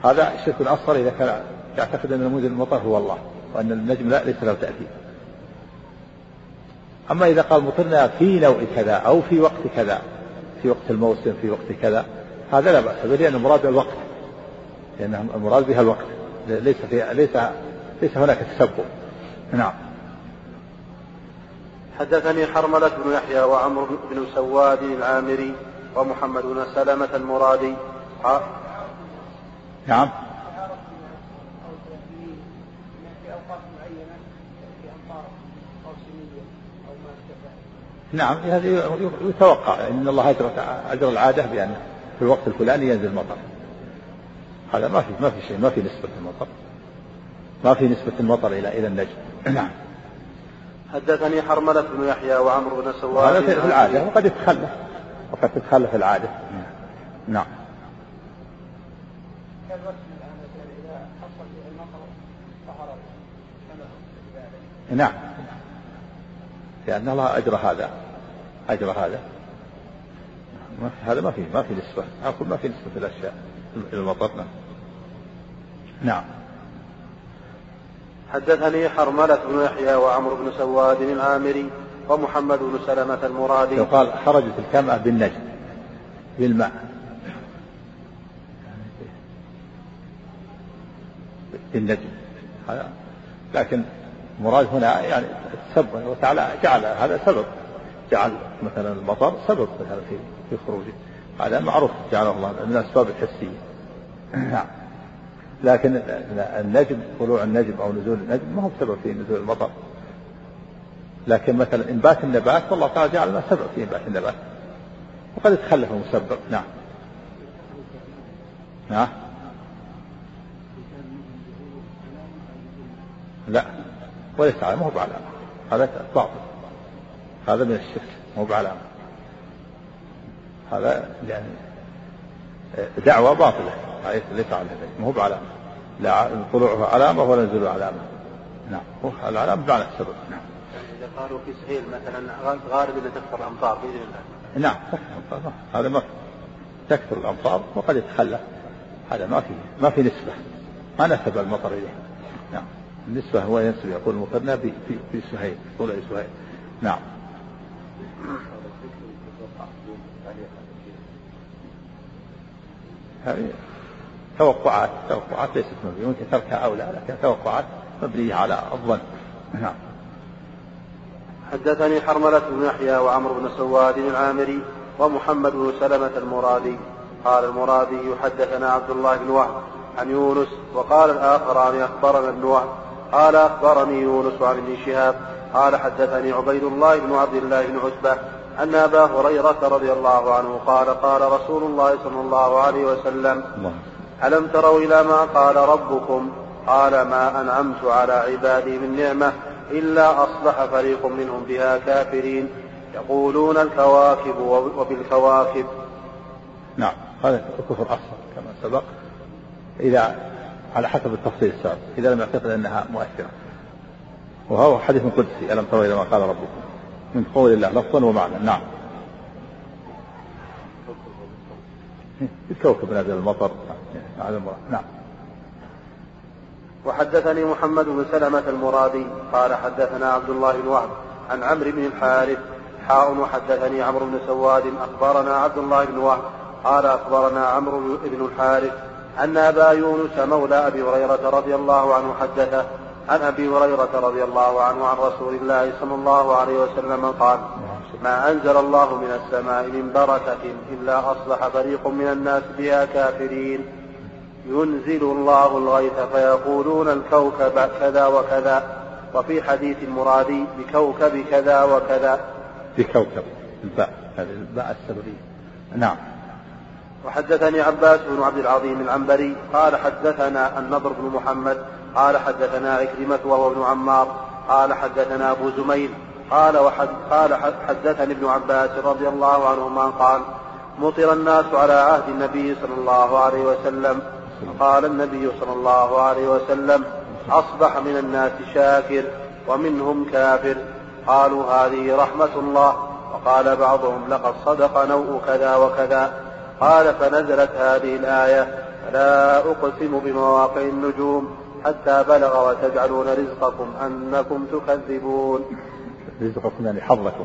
هذا شرك أصغر إذا كان يعتقد أن المنزل المطر هو الله وأن النجم لا ليس له تأثير. أما إذا قال مطرنا في نوع كذا أو في وقت كذا في وقت الموسم في وقت كذا هذا لا بأس به لأن المراد الوقت لأن المراد بها الوقت. ليس في ليس ليس هناك تسبب. نعم. حدثني حرملة بن يحيى وعمرو بن سواد العامري ومحمد بن سلمة المرادي. نعم. نعم هذا يتوقع إن الله اجرى أجر العادة بأن في الوقت الفلاني ينزل المطر. هذا ما في ما في شيء ما في نسبة المطر. ما في نسبة المطر إلى إلى النجم. نعم. حدثني حرملة بن يحيى وعمرو بن سواد. هذا في العادة وقد يتخلف. وقد تتخلف العادة. نعم. نعم. لأن الله أجرى هذا. أجرى هذا. هذا ما في ما في نسبة. أقول ما في نسبة الأشياء إلى المطر نعم. نعم حدثني حرملة بن يحيى وعمرو بن سواد العامري ومحمد بن سلمة المرادي. يقال خرجت الكمأة بالنجم بالماء. بالنجم. هذا لكن المراد هنا يعني السبب وتعالى جعل هذا سبب. جعل مثلا المطر سبب مثلا في في خروجه هذا معروف جعله الله من الأسباب الحسية. نعم لكن النجم طلوع النجم أو نزول النجم ما هو سبب في نزول المطر. لكن مثلا انبات النبات والله تعالى جعل لنا سبب في انبات النبات. وقد يتخلف المسبب نعم. نعم لا. وليس علامة ما هو بعلامة. هذا باطل. هذا من الشرك مو بعلامة. هذا يعني دعوة باطلة ليس على ما هو بعلامة. لا طلوعه علامة ولا نزوله علامة. نعم. هو العلامة بمعنى السبب نعم. إذا قالوا في سهيل مثلا غارب إذا تكثر الأمطار بإذن الله. نعم هذا ما تكثر الأمطار وقد يتخلى. هذا ما في ما في نسبة. ما نسب المطر إليه. نعم. النسبة هو ينسب يقول المثنى في في سهيل طلع سهيل. نعم. هذه توقعات توقعات ليست مبنية ممكن تركها أولى لكن توقعات مبنية على الظن. نعم. حدثني حرملة بن يحيى وعمرو بن سواد العامري ومحمد بن سلمة المرادي. قال المرادي حدثنا عبد الله بن وهب عن يونس وقال الآخران أخبرنا ابن وهب. قال أخبرني يونس عن ابن شهاب. قال حدثني عبيد الله بن عبد الله بن عتبة أن أبا هريرة رضي الله عنه قال قال رسول الله صلى الله عليه وسلم ألم تروا إلى ما قال ربكم؟ قال ما أنعمت على عبادي من نعمة إلا أصبح فريق منهم بها كافرين. يقولون الكواكب وبالكواكب. نعم. هذا كفر أصغر كما سبق. إذا على حسب التفصيل السابق. إذا لم يعتقد أنها مؤثرة. وهو حديث قدسي. ألم تروا إلى ما قال ربكم؟ من قول الله لفظا ومعنى. نعم. الكوكب نازل المطر. نعم. وحدثني محمد بن سلمة المرادي قال حدثنا عبد الله بن وهب عن عمرو بن الحارث. حاء وحدثني عمرو بن سواد. أخبرنا عبد الله بن وهب قال أخبرنا عمرو بن الحارث أن أبا يونس مولى أبي هريرة رضي الله عنه حدثه عن أبي هريرة رضي الله عنه عن رسول الله صلى الله عليه وسلم قال ما أنزل الله من السماء من بركة إلا أصبح فريق من الناس بها كافرين. ينزل الله الغيث فيقولون الكوكب كذا وكذا. وفي حديث المرادي بكوكب كذا وكذا. بكوكب الباء الباء السببية نعم. وحدثني عباس بن عبد العظيم العنبري قال حدثنا النضر بن محمد قال حدثنا عكرمة وهو ابن عمار قال حدثنا أبو زميل قال وحد قال حدثني ابن عباس رضي الله عنهما قال مطر الناس على عهد النبي صلى الله عليه وسلم. قال النبي صلى الله عليه وسلم أصبح من الناس شاكر ومنهم كافر. قالوا هذه رحمة الله. وقال بعضهم لقد صدق نوء كذا وكذا. قال فنزلت هذه الآية فلا أقسم بمواقع النجوم. حتى بلغ وتجعلون رزقكم أنكم تكذبون. رزقكم يعني حظكم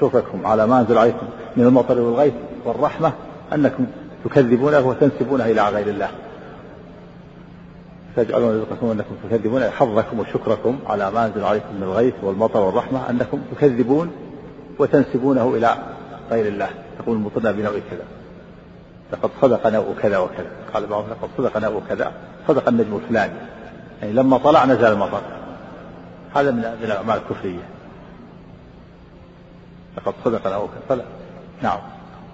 شوفكم على ما أنزل عليكم من المطر والغيث والرحمة أنكم تكذبونه وتنسبونه إلى غير الله. تجعلون رزقكم أنكم تكذبون حظكم وشكركم على ما أنزل عليكم من الغيث والمطر والرحمة أنكم تكذبون وتنسبونه إلى غير الله. تقول مطرنا بنوع كذا لقد صدق نوء كذا وكذا. قال بعضهم لقد صدق نوء كذا صدق النجم الفلاني. يعني لما طلع نزل المطر. هذا من من الأعمال الكفرية. لقد صدق كذا فلا نعم.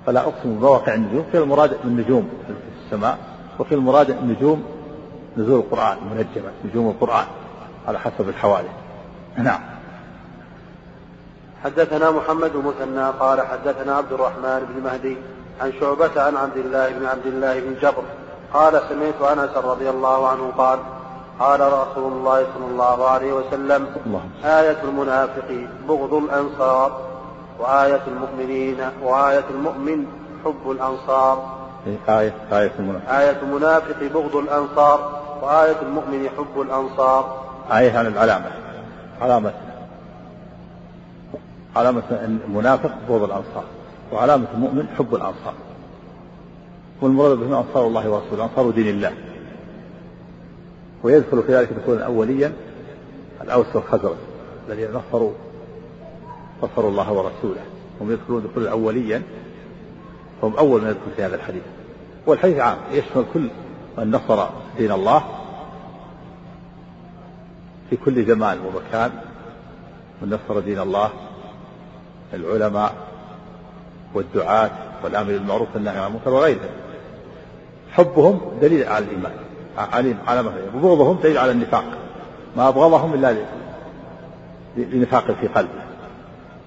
فلا أقسم بمواقع النجوم. في المراد النجوم في السماء وفي المراد النجوم نزول القرآن منجمة نجوم القرآن على حسب الحوادث. نعم. حدثنا محمد مثنى قال حدثنا عبد الرحمن بن مهدي عن شعبة عن عبد الله بن عبد الله بن جبر قال سمعت أنس رضي الله عنه قال قال رسول الله صلى الله عليه وسلم الله. آية المنافق بغض الأنصار وآية المؤمنين وآية المؤمن حب الأنصار. آية آية المنافق. آية المنافق بغض الأنصار وآية المؤمن حب الأنصار. آية عن العلامة علامة علامة المنافق بغض الأنصار وعلامة المؤمن حب الأنصار. والمراد بهم أنصار الله ورسوله أنصار دين الله. ويدخل في ذلك دخولا أوليا الأوس والخزرج الذين نصروا نصروا الله ورسوله. هم يدخلون دخولا أوليا هم أول من يدخل في هذا الحديث. والحديث عام يشمل كل من نصر دين الله في كل زمان ومكان من نصر دين الله العلماء والدعاة والآمر بالمعروف والنهي عن المنكر وغيرهم. حبهم دليل على الإيمان. على على ما وبغضهم دليل على النفاق. ما أبغضهم إلا لنفاق في قلبه.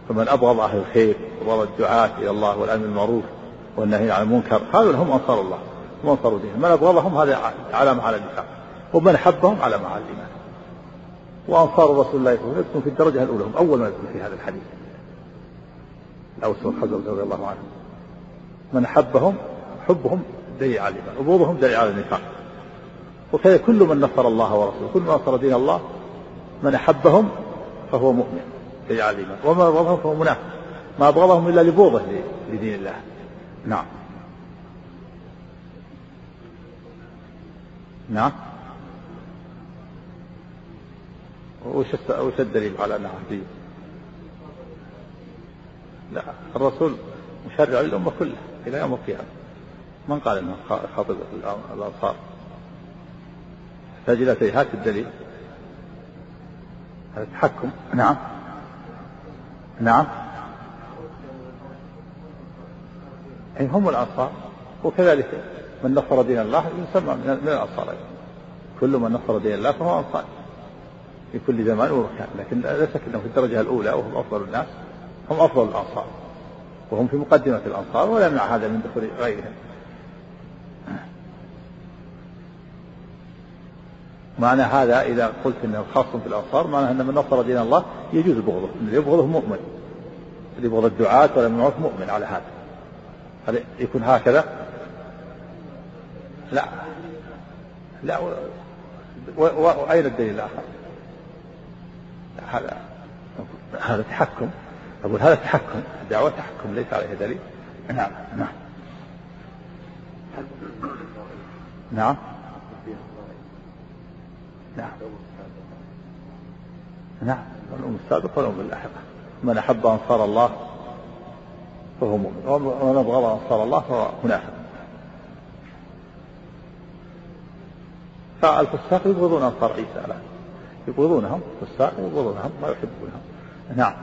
فمن أبغض أهل الخير وبغض الدعاة إلى الله والأمر بالمعروف والنهي عن المنكر هؤلاء هم أنصار الله هم أنصار دينه من أبغضهم هذا علامة على النفاق. ومن أحبهم علامة على الإيمان. وأنصار رسول الله وسلم في الدرجة الأولى هم أول ما يدخل في هذا الحديث. الأوس والخزرج رضي الله عنهم من أحبهم حبهم دليل على الإيمان. وبغضهم دليل على النفاق. وكذا كل من نصر الله ورسوله كل من نصر دين الله من أحبهم فهو مؤمن على الإيمان وما أبغضهم فهو منافق ما أبغضهم إلا لبغضه لدين الله. نعم. نعم. وش وش الدليل على أنها هديه؟ لا الرسول مشرع للأمة كلها إلى يوم القيامة. من قال إنه خاطب تحتاج إلى هات الدليل. هذا التحكم. نعم. نعم. أي هم الأنصار. وكذلك من نصر دين الله يسمى من الأنصار أيضا. كل من نصر دين الله فهو أنصار. في كل زمان ومكان. لكن لا شك أنه في الدرجة الأولى وهم أفضل الناس. هم أفضل الأنصار. وهم في مقدمة الأنصار ولا يمنع هذا من دخول غيرهم. معنى هذا إذا قلت أنه خاص في الأنصار معنى أن من نصر دين الله يجوز بغضه اللي يبغضه مؤمن. اللي يبغض الدعاة ولا مؤمن على هذا. هل يكون هكذا؟ لا. لا وأين الدليل الآخر؟ هذا هذا تحكم. أقول هذا تحكم. الدعوة تحكم ليس عليه دليل. نعم نعم. نعم. نعم. نعم. الأم السابقة والأم اللاحقة من أحب أنصار الله فهو مؤمن. ومن أبغض أنصار الله فهو منافق. فالفساق يبغضون أنصار عيسى لا. يبغضونهم الفساق يبغضونهم ما يحبونهم. نعم.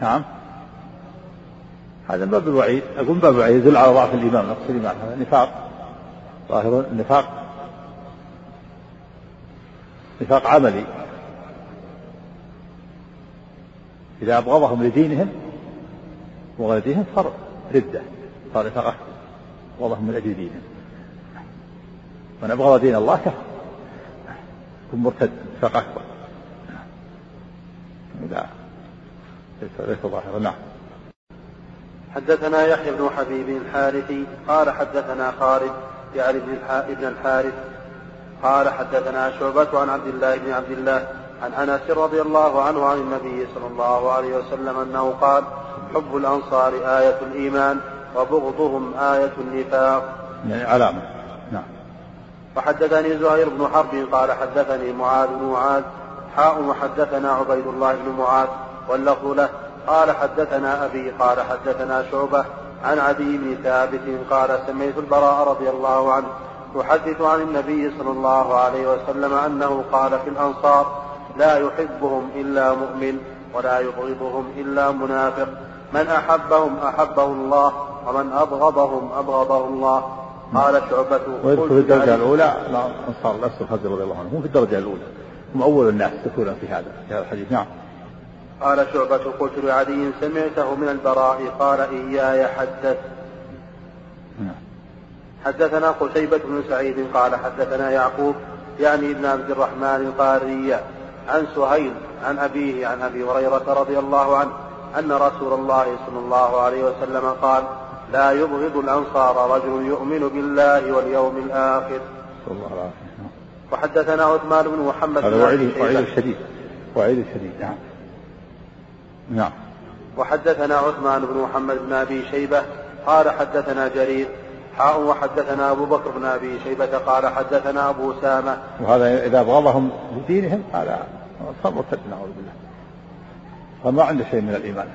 نعم. هذا من باب الوعيد. أقول باب الوعيد يدل على ضعف الإيمان نقص الإيمان هذا نفاق. ظاهر النفاق نفاق عملي إذا أبغضهم لدينهم وغير صار ردة صار نفاق أكبر أبغضهم من أجل دينهم. من أبغض دين الله كفر. يكون مرتد نفاق أكبر. لا. ليس ظاهرا. نعم. حدثنا يحيى بن حبيب الحارثي قال حدثنا خالد يعني ابن الحارث قال حدثنا شعبة عن عبد الله بن عبد الله عن أنس رضي الله عنه عن النبي صلى الله عليه وسلم أنه قال حب الأنصار آية الإيمان وبغضهم آية النفاق. يعني علامة. نعم. وحدثني زهير بن حرب قال حدثني معاذ بن معاذ. حاء وحدثنا عبيد الله بن معاذ. واللفظ له. قال حدثنا أبي قال حدثنا شعبة. عن عدي بن ثابت قال سمعت البراء رضي الله عنه يحدث عن النبي صلى الله عليه وسلم أنه قال في الأنصار لا يحبهم إلا مؤمن ولا يبغضهم إلا منافق. من أحبهم أحبه الله ومن أبغضهم أبغضه الله. قال شعبة ويدخل في الدرجة الأولى؟ الأنصار الخزرج رضي الله عنهم هم في الدرجة الأولى. هم أول الناس دخولا في هذا في هذا الحديث. نعم. قال شعبة قلت لعدي سمعته من البراء قال إياي حدث. نعم. حدثنا قتيبة بن سعيد قال حدثنا يعقوب يعني ابن عبد الرحمن القاري عن سهيل عن أبيه عن أبي هريرة رضي الله عنه أن رسول الله صلى الله عليه وسلم قال لا يبغض الأنصار رجل يؤمن بالله واليوم الآخر. الله وحدثنا عثمان بن محمد هذا وعيد وعيد شديد وعيد شديد نعم. نعم. وحدثنا عثمان بن محمد بن أبي شيبة قال حدثنا جرير حاء وحدثنا أبو بكر بن أبي شيبة قال حدثنا أبو اسامه وهذا إذا أبغضهم لدينهم صار مرتد نعوذ بالله. فما عنده شيء من الإيمان.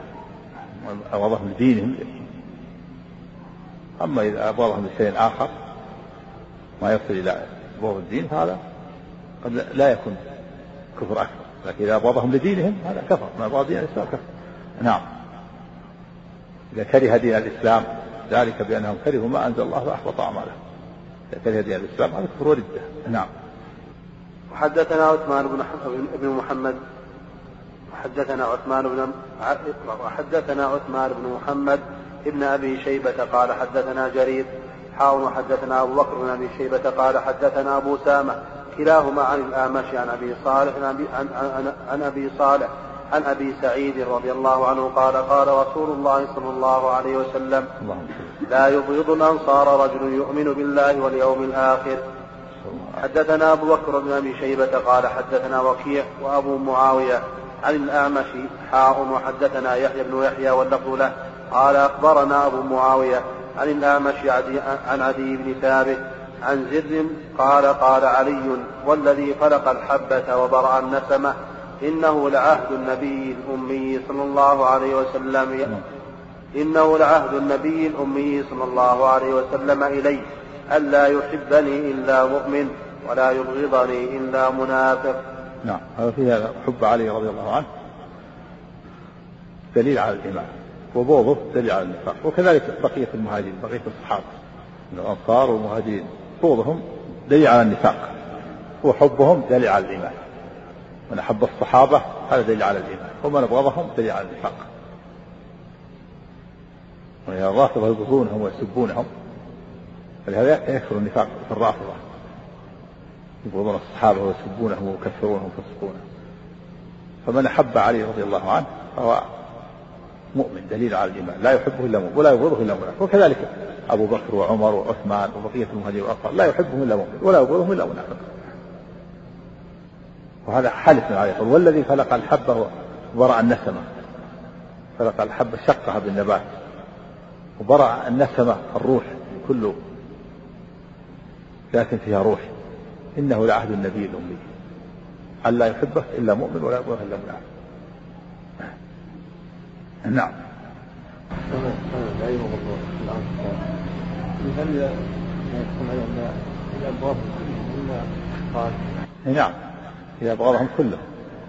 أبغضهم لدينهم. أما إذا أبغضهم لشيء آخر ما يصل إلى بغض الدين فهذا قد لا يكون كفر أكبر. لكن إذا أبغضهم لدينهم هذا كفر. ما أبغض دين الإسلام كفر. نعم. إذا كره دين الإسلام ذلك بأنهم كرهوا ما أنزل الله فأحبط أعمالهم. إذا كره دين الإسلام هذا كفر وردة. نعم. وحدثنا عثمان بن بن محمد. وحدثنا عثمان بن وحدثنا عثمان بن محمد ابن أبي شيبة قال حدثنا جرير حاول وحدثنا أبو بكر بن أبي شيبة قال حدثنا أبو سامة كلاهما عن الأعمش عن أبي صالح عن أبي, عن, عن, عن أبي صالح عن أبي سعيد رضي الله عنه قال قال رسول الله صلى الله عليه وسلم لا يبغض الأنصار رجل يؤمن بالله واليوم الآخر. حدثنا أبو بكر بن أبي شيبة قال حدثنا وكيع وأبو معاوية عن الأعمش حاء وحدثنا يحيى بن يحيى واللفظ له. قال أخبرنا أبو معاوية عن الأعمش عن عدي بن ثابت عن زر قال قال علي والذي خلق الحبة وبرأ النسمة إنه لعهد النبي الأمي صلى الله عليه وسلم إنه لعهد النبي الأمي صلى الله عليه وسلم إلي ألا يحبني إلا مؤمن ولا يبغضني إلا منافق. نعم هذا في هذا حب علي رضي الله عنه. دليل على الإيمان وبغضه دليل على النفاق وكذلك بقية المهاجرين بقية الصحابة من الأنصار والمهاجرين. بغضهم دليل على النفاق وحبهم دليل على الإيمان. من أحب الصحابة هذا دليل على الإيمان ومن أبغضهم دليل على النفاق. الرافضة يبغضونهم ويسبونهم فلهذا يكثر النفاق في الرافضة. يبغضون الصحابة ويسبونهم ويكفرونهم ويفسقونهم. فمن أحب علي رضي الله عنه فهو مؤمن دليل على الإيمان. لا يحبه إلا مؤمن ولا يبغضه إلا منافق وكذلك أبو بكر وعمر وعثمان وبقية المهاجرين والأنصار. لا يحبهم إلا مؤمن ولا يبغضهم إلا منافق وهذا حلف من عليه والذي خلق الحبة وبرأ النسمة. خلق الحبة شقها بالنبات. وبرأ النسمة الروح كل لكن فيها روح. إنه لعهد النبي الأمي. أن لا يحبه إلا مؤمن ولا يبغضه إلا منافق؟ نعم. هل نعم. إذا أبغضهم كلهم.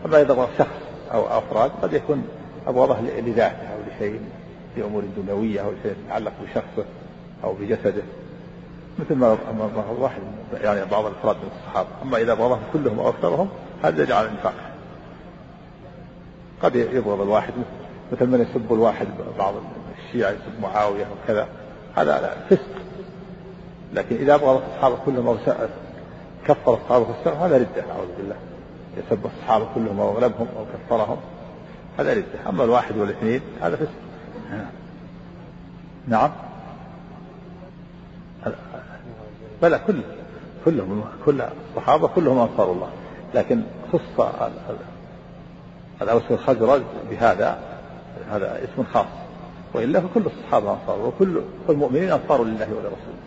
أما إذا أبغض شخص أو أفراد قد يكون أبغضه لذاته أو لشيء في أمور دنيوية أو شيء يتعلق بشخصه أو بجسده. مثل ما أبغض واحد يعني بعض الأفراد من الصحابة. أما إذا أبغضهم كلهم أو أكثرهم هذا يجعل النفاق قد يبغض الواحد مثل من يسب الواحد بعض الشيعة يسب معاوية وكذا. هذا فسق لكن إذا أبغض الصحابة كلهم أو كفر الصحابة السنة هذا ردة أعوذ بالله. يسب الصحابة كلهم أو أغلبهم أو كفرهم هذا ردة. أما الواحد والإثنين هذا فسق. نعم. بلى كل كلهم كل الصحابة كلهم أنصار الله. لكن خص الأوس والخزرج بهذا هذا اسم خاص. وإلا فكل الصحابة أنصار وكل المؤمنين أنصار لله ولرسوله.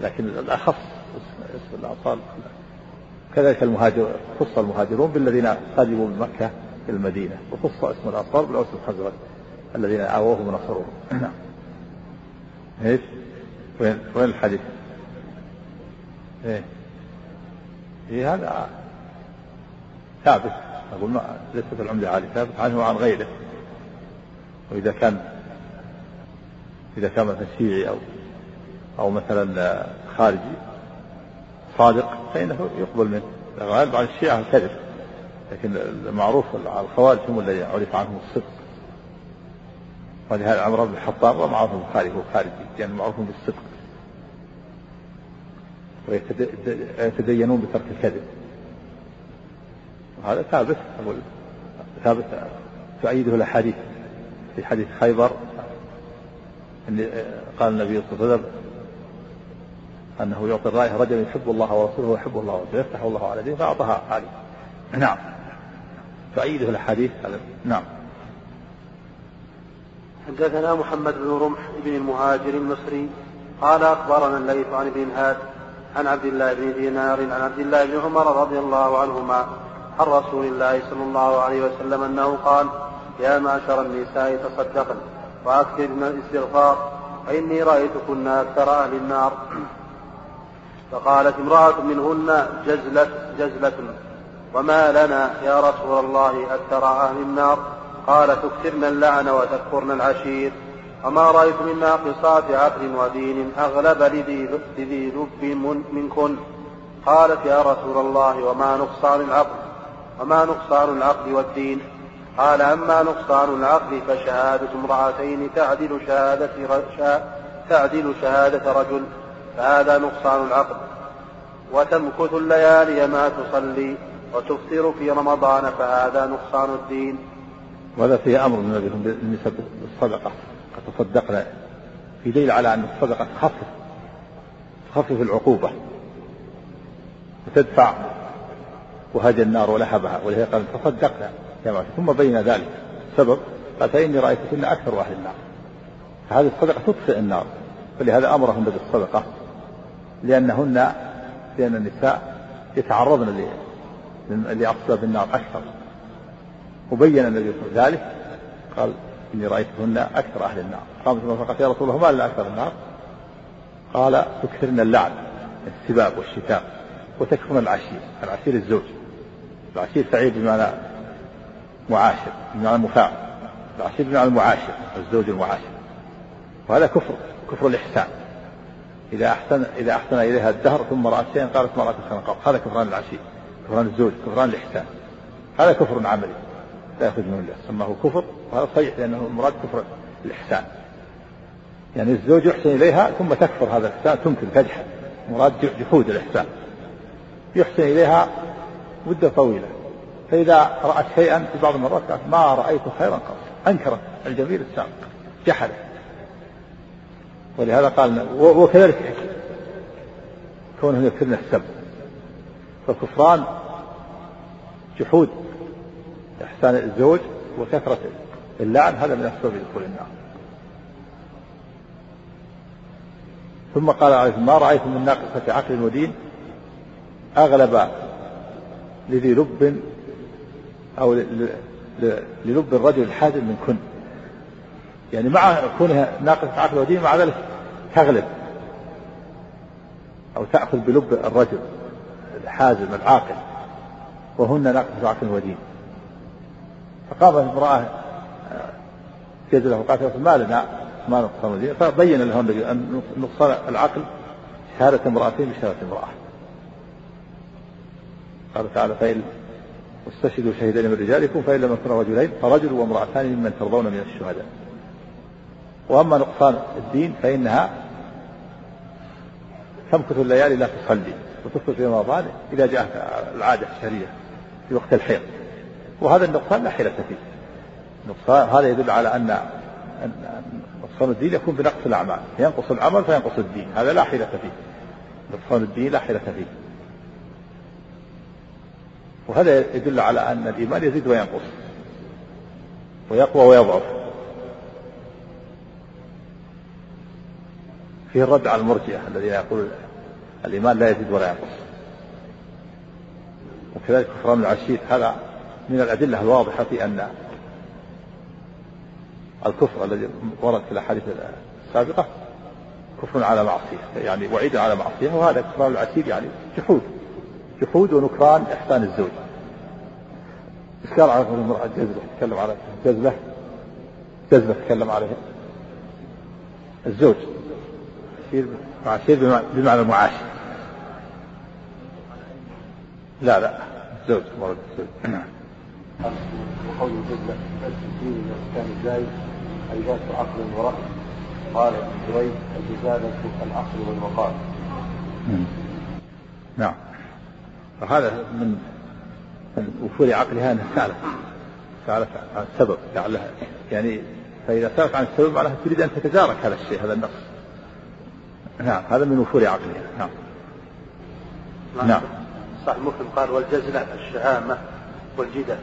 لكن الأخص اسم الأنصار كذلك المهاجر خص المهاجرون بالذين قدموا من مكة إلى المدينة وخص اسم الأنصار بالأوس والخزرج الذين آووهم ونصروهم. نعم إيش؟ وين وين الحديث؟ إيه. إيه هذا ثابت. أقول ما ليس في العمدة عالي ثابت عنه وعن غيره. وإذا كان إذا كان مثلا شيعي أو أو مثلا خارجي صادق فإنه يقبل منه. الغالب عن الشيعة الكذب لكن المعروف على الخوارج هم الذين عرف عنهم الصدق. ولهذا عمر بن الخطاب ومعروف البخاري هو خارجي يعني معروف بالصدق. ويتدينون بترك الكذب. وهذا ثابت ثابت تؤيده الأحاديث. في حديث خيبر أن قال النبي صلى الله عليه وسلم أنه يعطي الراية رجل يحب الله ورسوله ويحب الله ورسوله يفتح الله على دينه فأعطاها علي نعم. تؤيده الأحاديث نعم. حدثنا محمد بن رمح بن المهاجر المصري قال أخبرنا الليث عن ابن هاد عن عبد الله بن دينار عن عبد الله بن عمر رضي الله عنهما عن رسول الله صلى الله عليه وسلم أنه قال يا معشر النساء تصدقن وأكثر من الاستغفار فإني رأيتكن أكثر أهل النار. فقالت امرأة منهن جزلة جزلة وما لنا يا رسول الله أكثر أهل النار؟ قال تكثرن اللعن وتكفرن العشير. وما رأيت من ناقصات عقل ودين أغلب لذي لب منكن. قالت يا رسول الله وما نقصان العقل وما نقصان العقل والدين؟ قال أما نقصان العقل فشهادة امرأتين تعدل شهادة تعدل شهادة رجل فهذا نقصان العقل وتمكث الليالي ما تصلي وتفطر في رمضان فهذا نقصان الدين. وهذا فيه أمر من النساء بالصدقة تصدقنا في دليل على أن الصدقة تخفف تخفف العقوبة وتدفع وهج النار ولهبها ولهي قال تصدقنا. يا ثم بين ذلك السبب قال فإني رأيتكن أكثر أهل النار. فهذه الصدقة تطفئ النار. فلهذا أمرهن بالصدقة لأنهن لأن النساء يتعرضن لأقصاب النار أكثر. وبين النبي صلى الله عليه وسلم ذلك. قال إني رأيتهن أكثر أهل النار. قامت فقالت يا رسول الله ما لنا أكثر النار. قال تكثرن اللعن السباب والشتام وتكفرن العشير العشير الزوج. العشير سعيد بمعنى معاشر بمعنى مفاعل العشير بمعنى المعاشر الزوج المعاشر. وهذا كفر كفر الإحسان. إذا أحسن إذا أحسن إليها الدهر ثم رأت شيئا قالت رأت خيرا هذا كفران العشير كفران الزوج كفران الإحسان. هذا كفر عملي. لا يخرج من الله. سماه كفر وهذا صحيح لأنه المراد كفر الإحسان. يعني الزوج يحسن إليها ثم تكفر هذا الإحسان تنكر تجحد مراد جحود الإحسان. يحسن إليها مدة طويلة. فإذا رأت شيئا في بعض المرات قالت ما رأيت خيرا قط. أنكرت الجميل السابق. جحدت ولهذا قال وكذلك كونهم يكفرن السب فالكفران جحود. إحسان الزوج وكثرة اللعن. هذا من أسباب دخول النار. ثم قال عليه ما رأيت من ناقصة عقل ودين أغلب لذي لب أو للب الرجل الحازم من كن. يعني مع كونها ناقصة عقل ودين مع ذلك تغلب. أو تأخذ بلب الرجل الحازم العاقل وهن ناقصة عقل ودين. فقامت امرأة جاز له وقالت ما لنا ما نقصان ودين. فبين له النبي أن نقصان العقل شهادة امرأتين بشهادة امرأة. قال تعالى فإن واستشهدوا شهيدين من رجالكم فإن لم يكن رجلين فرجل وامرأتان ممن ترضون من الشهداء. وأما نقصان الدين فإنها تمكث الليالي لا تصلي وتدخل في رمضان إذا جاءت العادة الشهرية في وقت الحيض. وهذا النقصان لا حيلة فيه. نقصان هذا يدل على أن نقصان الدين يكون بنقص الأعمال. ينقص العمل فينقص الدين. هذا لا حيلة فيه. نقصان الدين لا حيلة فيه. وهذا يدل على أن الإيمان يزيد وينقص. ويقوى ويضعف. فيه الرد على المرجئة الذين يقول الإيمان لا يزيد ولا ينقص. وكذلك كفران العشير. هذا من الأدلة الواضحة في أن الكفر الذي ورد في الأحاديث السابقة كفر على معصية يعني وعيد على معصية وهذا كفران العشير يعني جحود. جحود ونكران إحسان الزوج. إشكال على المرأة الجزلة تكلم على الجزلة جزلة تكلم عليها الزوج عشير عشير بمعنى المعاش لا لا زوج مرض الزوج. نعم. وقول الجزلة الدين من الإسلام الزايد أي عقل ورأي قال ابن جريج الجزالة العقل والمقال نعم. فهذا من من وفور عقلها انها سالت سالت عن السبب لعلها يعني فإذا سالت عن السبب معناها تريد أن تتدارك هذا الشيء هذا النص نعم هذا من وفور عقلها نعم. نعم. صح مسلم قال والجزلة الشهامة والجدة.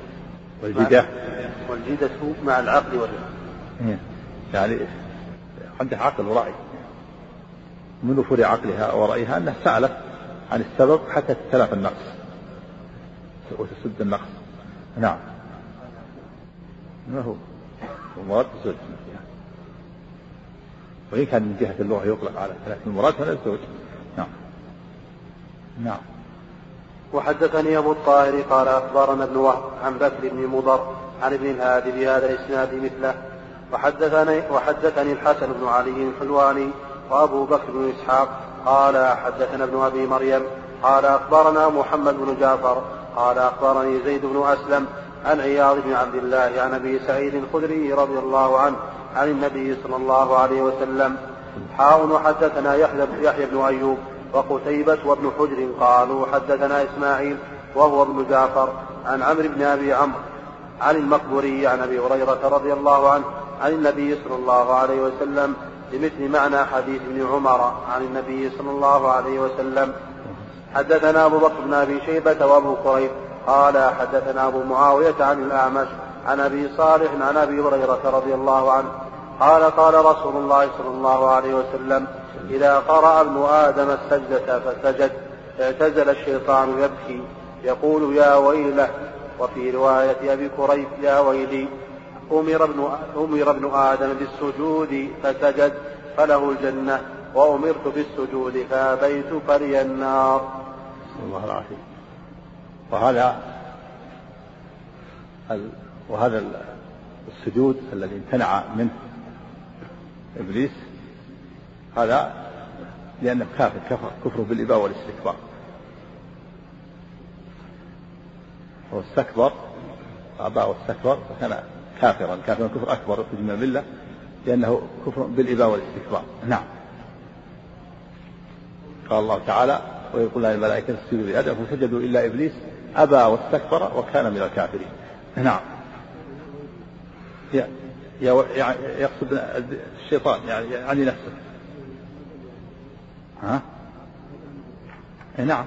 والجدة. والجدة مع العقل والرفق إيه. يعني عندها عقل ورأي. من وفور عقلها ورأيها أنها سألت عن السبب حتى تتلافى النقص. وتسد النقص. نعم. ما هو؟ المراد الزوج وإن كان من جهة اللغة يطلق على لكن المراد هنا الزوج. نعم. نعم. وحدثني أبو الطاهر قال أخبرنا ابن وهب عن بكر بن مضر عن ابن الهادي بهذا الإسناد مثله. وحدثني وحدثني الحسن بن علي الحلواني وأبو بكر بن إسحاق قال حدثنا ابن أبي مريم قال أخبرنا محمد بن جعفر قال أخبرني زيد بن أسلم عن عياض بن عبد الله عن أبي سعيد الخدري رضي الله عنه عن النبي صلى الله عليه وسلم. حاء وحدثنا يحيى بن أيوب وقتيبة وابن حجر قالوا حدثنا إسماعيل وهو ابن جعفر عن عمرو بن أبي عمرو عن المقبوري عن أبي هريرة رضي الله عنه عن النبي صلى الله عليه وسلم بمثل معنى حديث ابن عمر عن النبي صلى الله عليه وسلم. حدثنا أبو بكر بن أبي شيبة وأبو قريب قال حدثنا أبو معاوية عن الأعمش عن أبي صالح عن أبي هريرة رضي الله عنه قال قال رسول الله صلى الله عليه وسلم إذا قرأ ابن آدم السجدة فسجد اعتزل الشيطان يبكي يقول يا ويله. وفي رواية أبي كريب يا ويلي. أمر ابن أمر ابن آدم بالسجود فسجد فله الجنة وأمرت بالسجود فأبيت فلي النار. الله العافية. وهذا وهذا السجود الذي امتنع منه إبليس هذا لأنه كافر كفر كفر بالإباء والاستكبار هو استكبر أبى واستكبر فكان كافرا. كافرا كفر أكبر في من الملة لأنه كفر بالإباء والإستكبار. نعم. قال الله تعالى ويقول لها الملائكة اسجدوا لآدم فسجدوا إلا إبليس أبى واستكبر وكان من الكافرين. نعم. يقصد الشيطان يعني يعني نفسه. ها؟ نعم.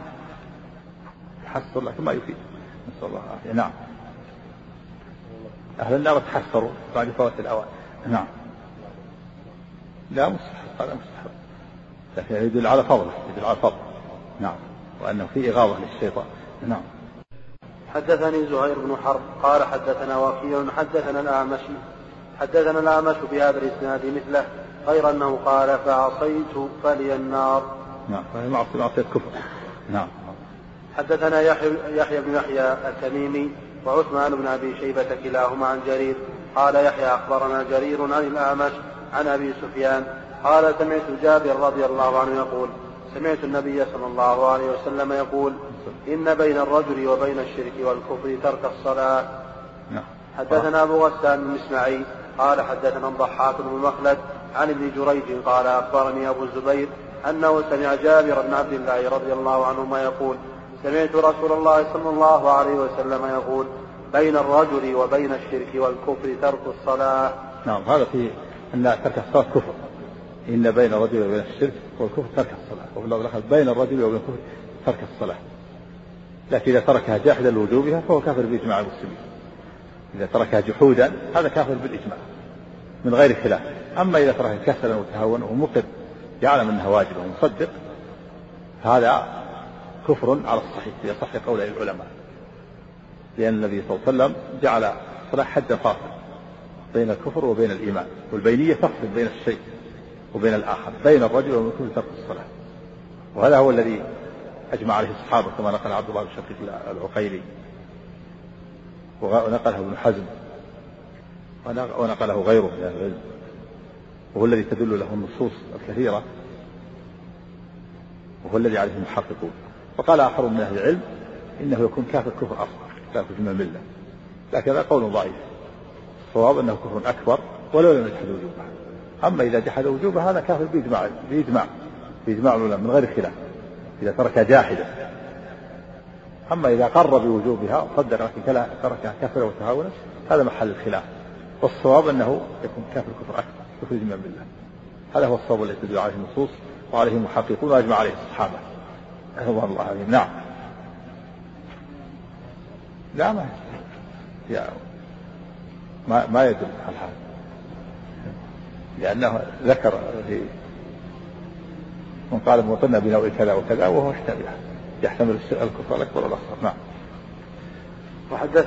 تحسر لكن ما يفيد. نسأل الله العافية. نعم. أهل النار تحسروا بعد فوات الأوان. نعم. لا مستحب هذا مستحب لكن يدل على فضله يدل على فضله نعم. وأنه في إغاظة للشيطان. نعم. حدثني زهير بن حرب قال حدثنا وكيع حدثنا الأعمش حدثنا الأعمش بهذا الإسناد مثله غير أنه قال فعصيت فلي النار. نعم. فهي معصية كفر. نعم. حدثنا يحيى, يحيى بن يحيى التميمي وعثمان بن أبي شيبة كلاهما عن جرير. قال يحيى أخبرنا جرير عن الأعمش عن أبي سفيان. قال سمعت جابر رضي الله عنه يقول سمعت النبي صلى الله عليه وسلم يقول إن بين الرجل وبين الشرك والكفر ترك الصلاة. نعم. حدثنا أبو غسان بن إسماعيل. قال حدثنا الضحاك بن مخلد عن ابن جريج. قال أخبرني أبو الزبير أنه سمع جابر بن عبد الله رضي الله عنهما يقول سمعت رسول الله صلى الله عليه وسلم يقول بين الرجل وبين الشرك والكفر ترك الصلاة. نعم هذا في أن ترك الصلاة كفر. إن بين الرجل وبين الشرك والكفر ترك الصلاة. وفي اللفظ الآخر بين الرجل وبين الكفر ترك الصلاة. لكن إذا تركها جاحدا لوجوبها فهو كافر بإجماع المسلمين. إذا تركها جحودا هذا كافر بالإجماع من غير خلاف. أما إذا تركها كسلا وتهاونا ومقر يعلم أنها واجبة ومصدق هذا كفر على الصحيح في أصح قول العلماء. لأن النبي صلى الله عليه وسلم جعل الصلاة حدا فاصل بين الكفر وبين الإيمان والبينية تفصل بين الشيء وبين الآخر بين الرجل والمسلم ترك الصلاة. وهذا هو الذي أجمع عليه الصحابة كما نقل عبد الله بن شقيق العقيلي ونقله ابن حزم ونقله غيره من العلم. وهو الذي تدل له النصوص الكثيرة وهو الذي عليه المحققون وقال آخرون من أهل العلم إنه يكون كافر كفر أصغر كافر من الملة. لكن هذا قول ضعيف. الصواب أنه كفر أكبر ولو لم يجحد وجوبه. أما إذا جحد وجوبه هذا كافر بإجماع بإجماع بإجماع العلماء من غير خلاف. إذا ترك جاحدا. أما إذا قر بوجوبها وصدق لكن تركها كفر وتهاونا هذا محل الخلاف. والصواب أنه يكون كافر كفر أكبر كفر إجماع بالله هذا هو الصواب الذي تدل عليه النصوص وعليه المحققون وأجمع عليه الصحابة. رضوان الله عليهم نعم. لا ما يا ما ما يدل على هذا. لأنه ذكر في من قال مطلنا بنوع كذا وكذا وهو يحتمل يحتمل الكفر الأكبر والأصغر. نعم. وحدث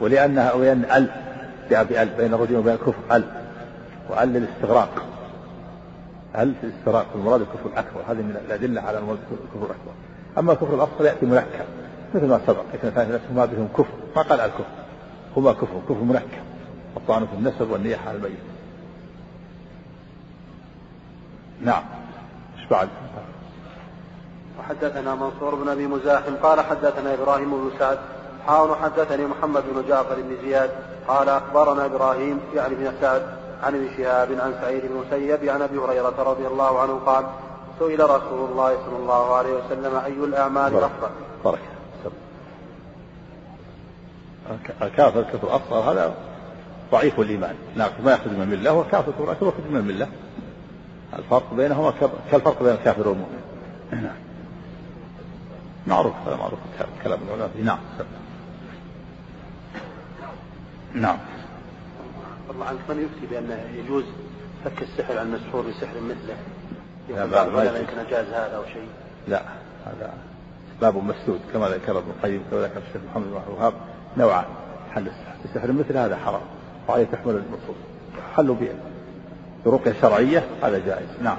ولأنها ولأن ال جاء بأل بين الرجل وبين الكفر ال وأل للاستغراق. هل في الاستراق المراد الكفر الأكبر. هذه من الأدلة على المراد الكفر الأكبر. أما الكفر الأصغر يأتي منكر مثل ما سبق. لكن ثاني ما بهم كفر ما قال الكفر. هما كفر كفر منكر الطعن في النسب والنياحة على الميت نعم. إيش بعد؟ وحدثنا منصور بن أبي مزاحم قال حدثنا إبراهيم بن سعد. حاول حدثني محمد بن جعفر بن زياد. قال أخبرنا إبراهيم يعني بن سعد. عن ابن شهاب عن سعيد بن المسيب عن أبي هريرة رضي الله عنه قال سئل رسول الله صلى الله عليه وسلم أي الأعمال أفضل؟ بركة. الكافر كفر اصغر هذا ضعيف الإيمان. لكن ما يخرج من المله وكافر كفر اكبر يخرج من المله الفرق بينهما كالفرق بين الكافر والمؤمن. نعم. معروف هذا معروف كلام العلماء نعم نعم. الله عنك من يفتي بأنه يجوز فك السحر عن المسحور بسحر مثله. لا يمكن أجاز هذا أو شيء. لا هذا باب مسدود كما ذكر ابن القيم كما ذكر الشيخ محمد بن الوهاب نوعان. حل السحر. السحر مثل هذا حرام. وعليه تحمل النصوص حلوا برقية شرعية هذا جائز. نعم.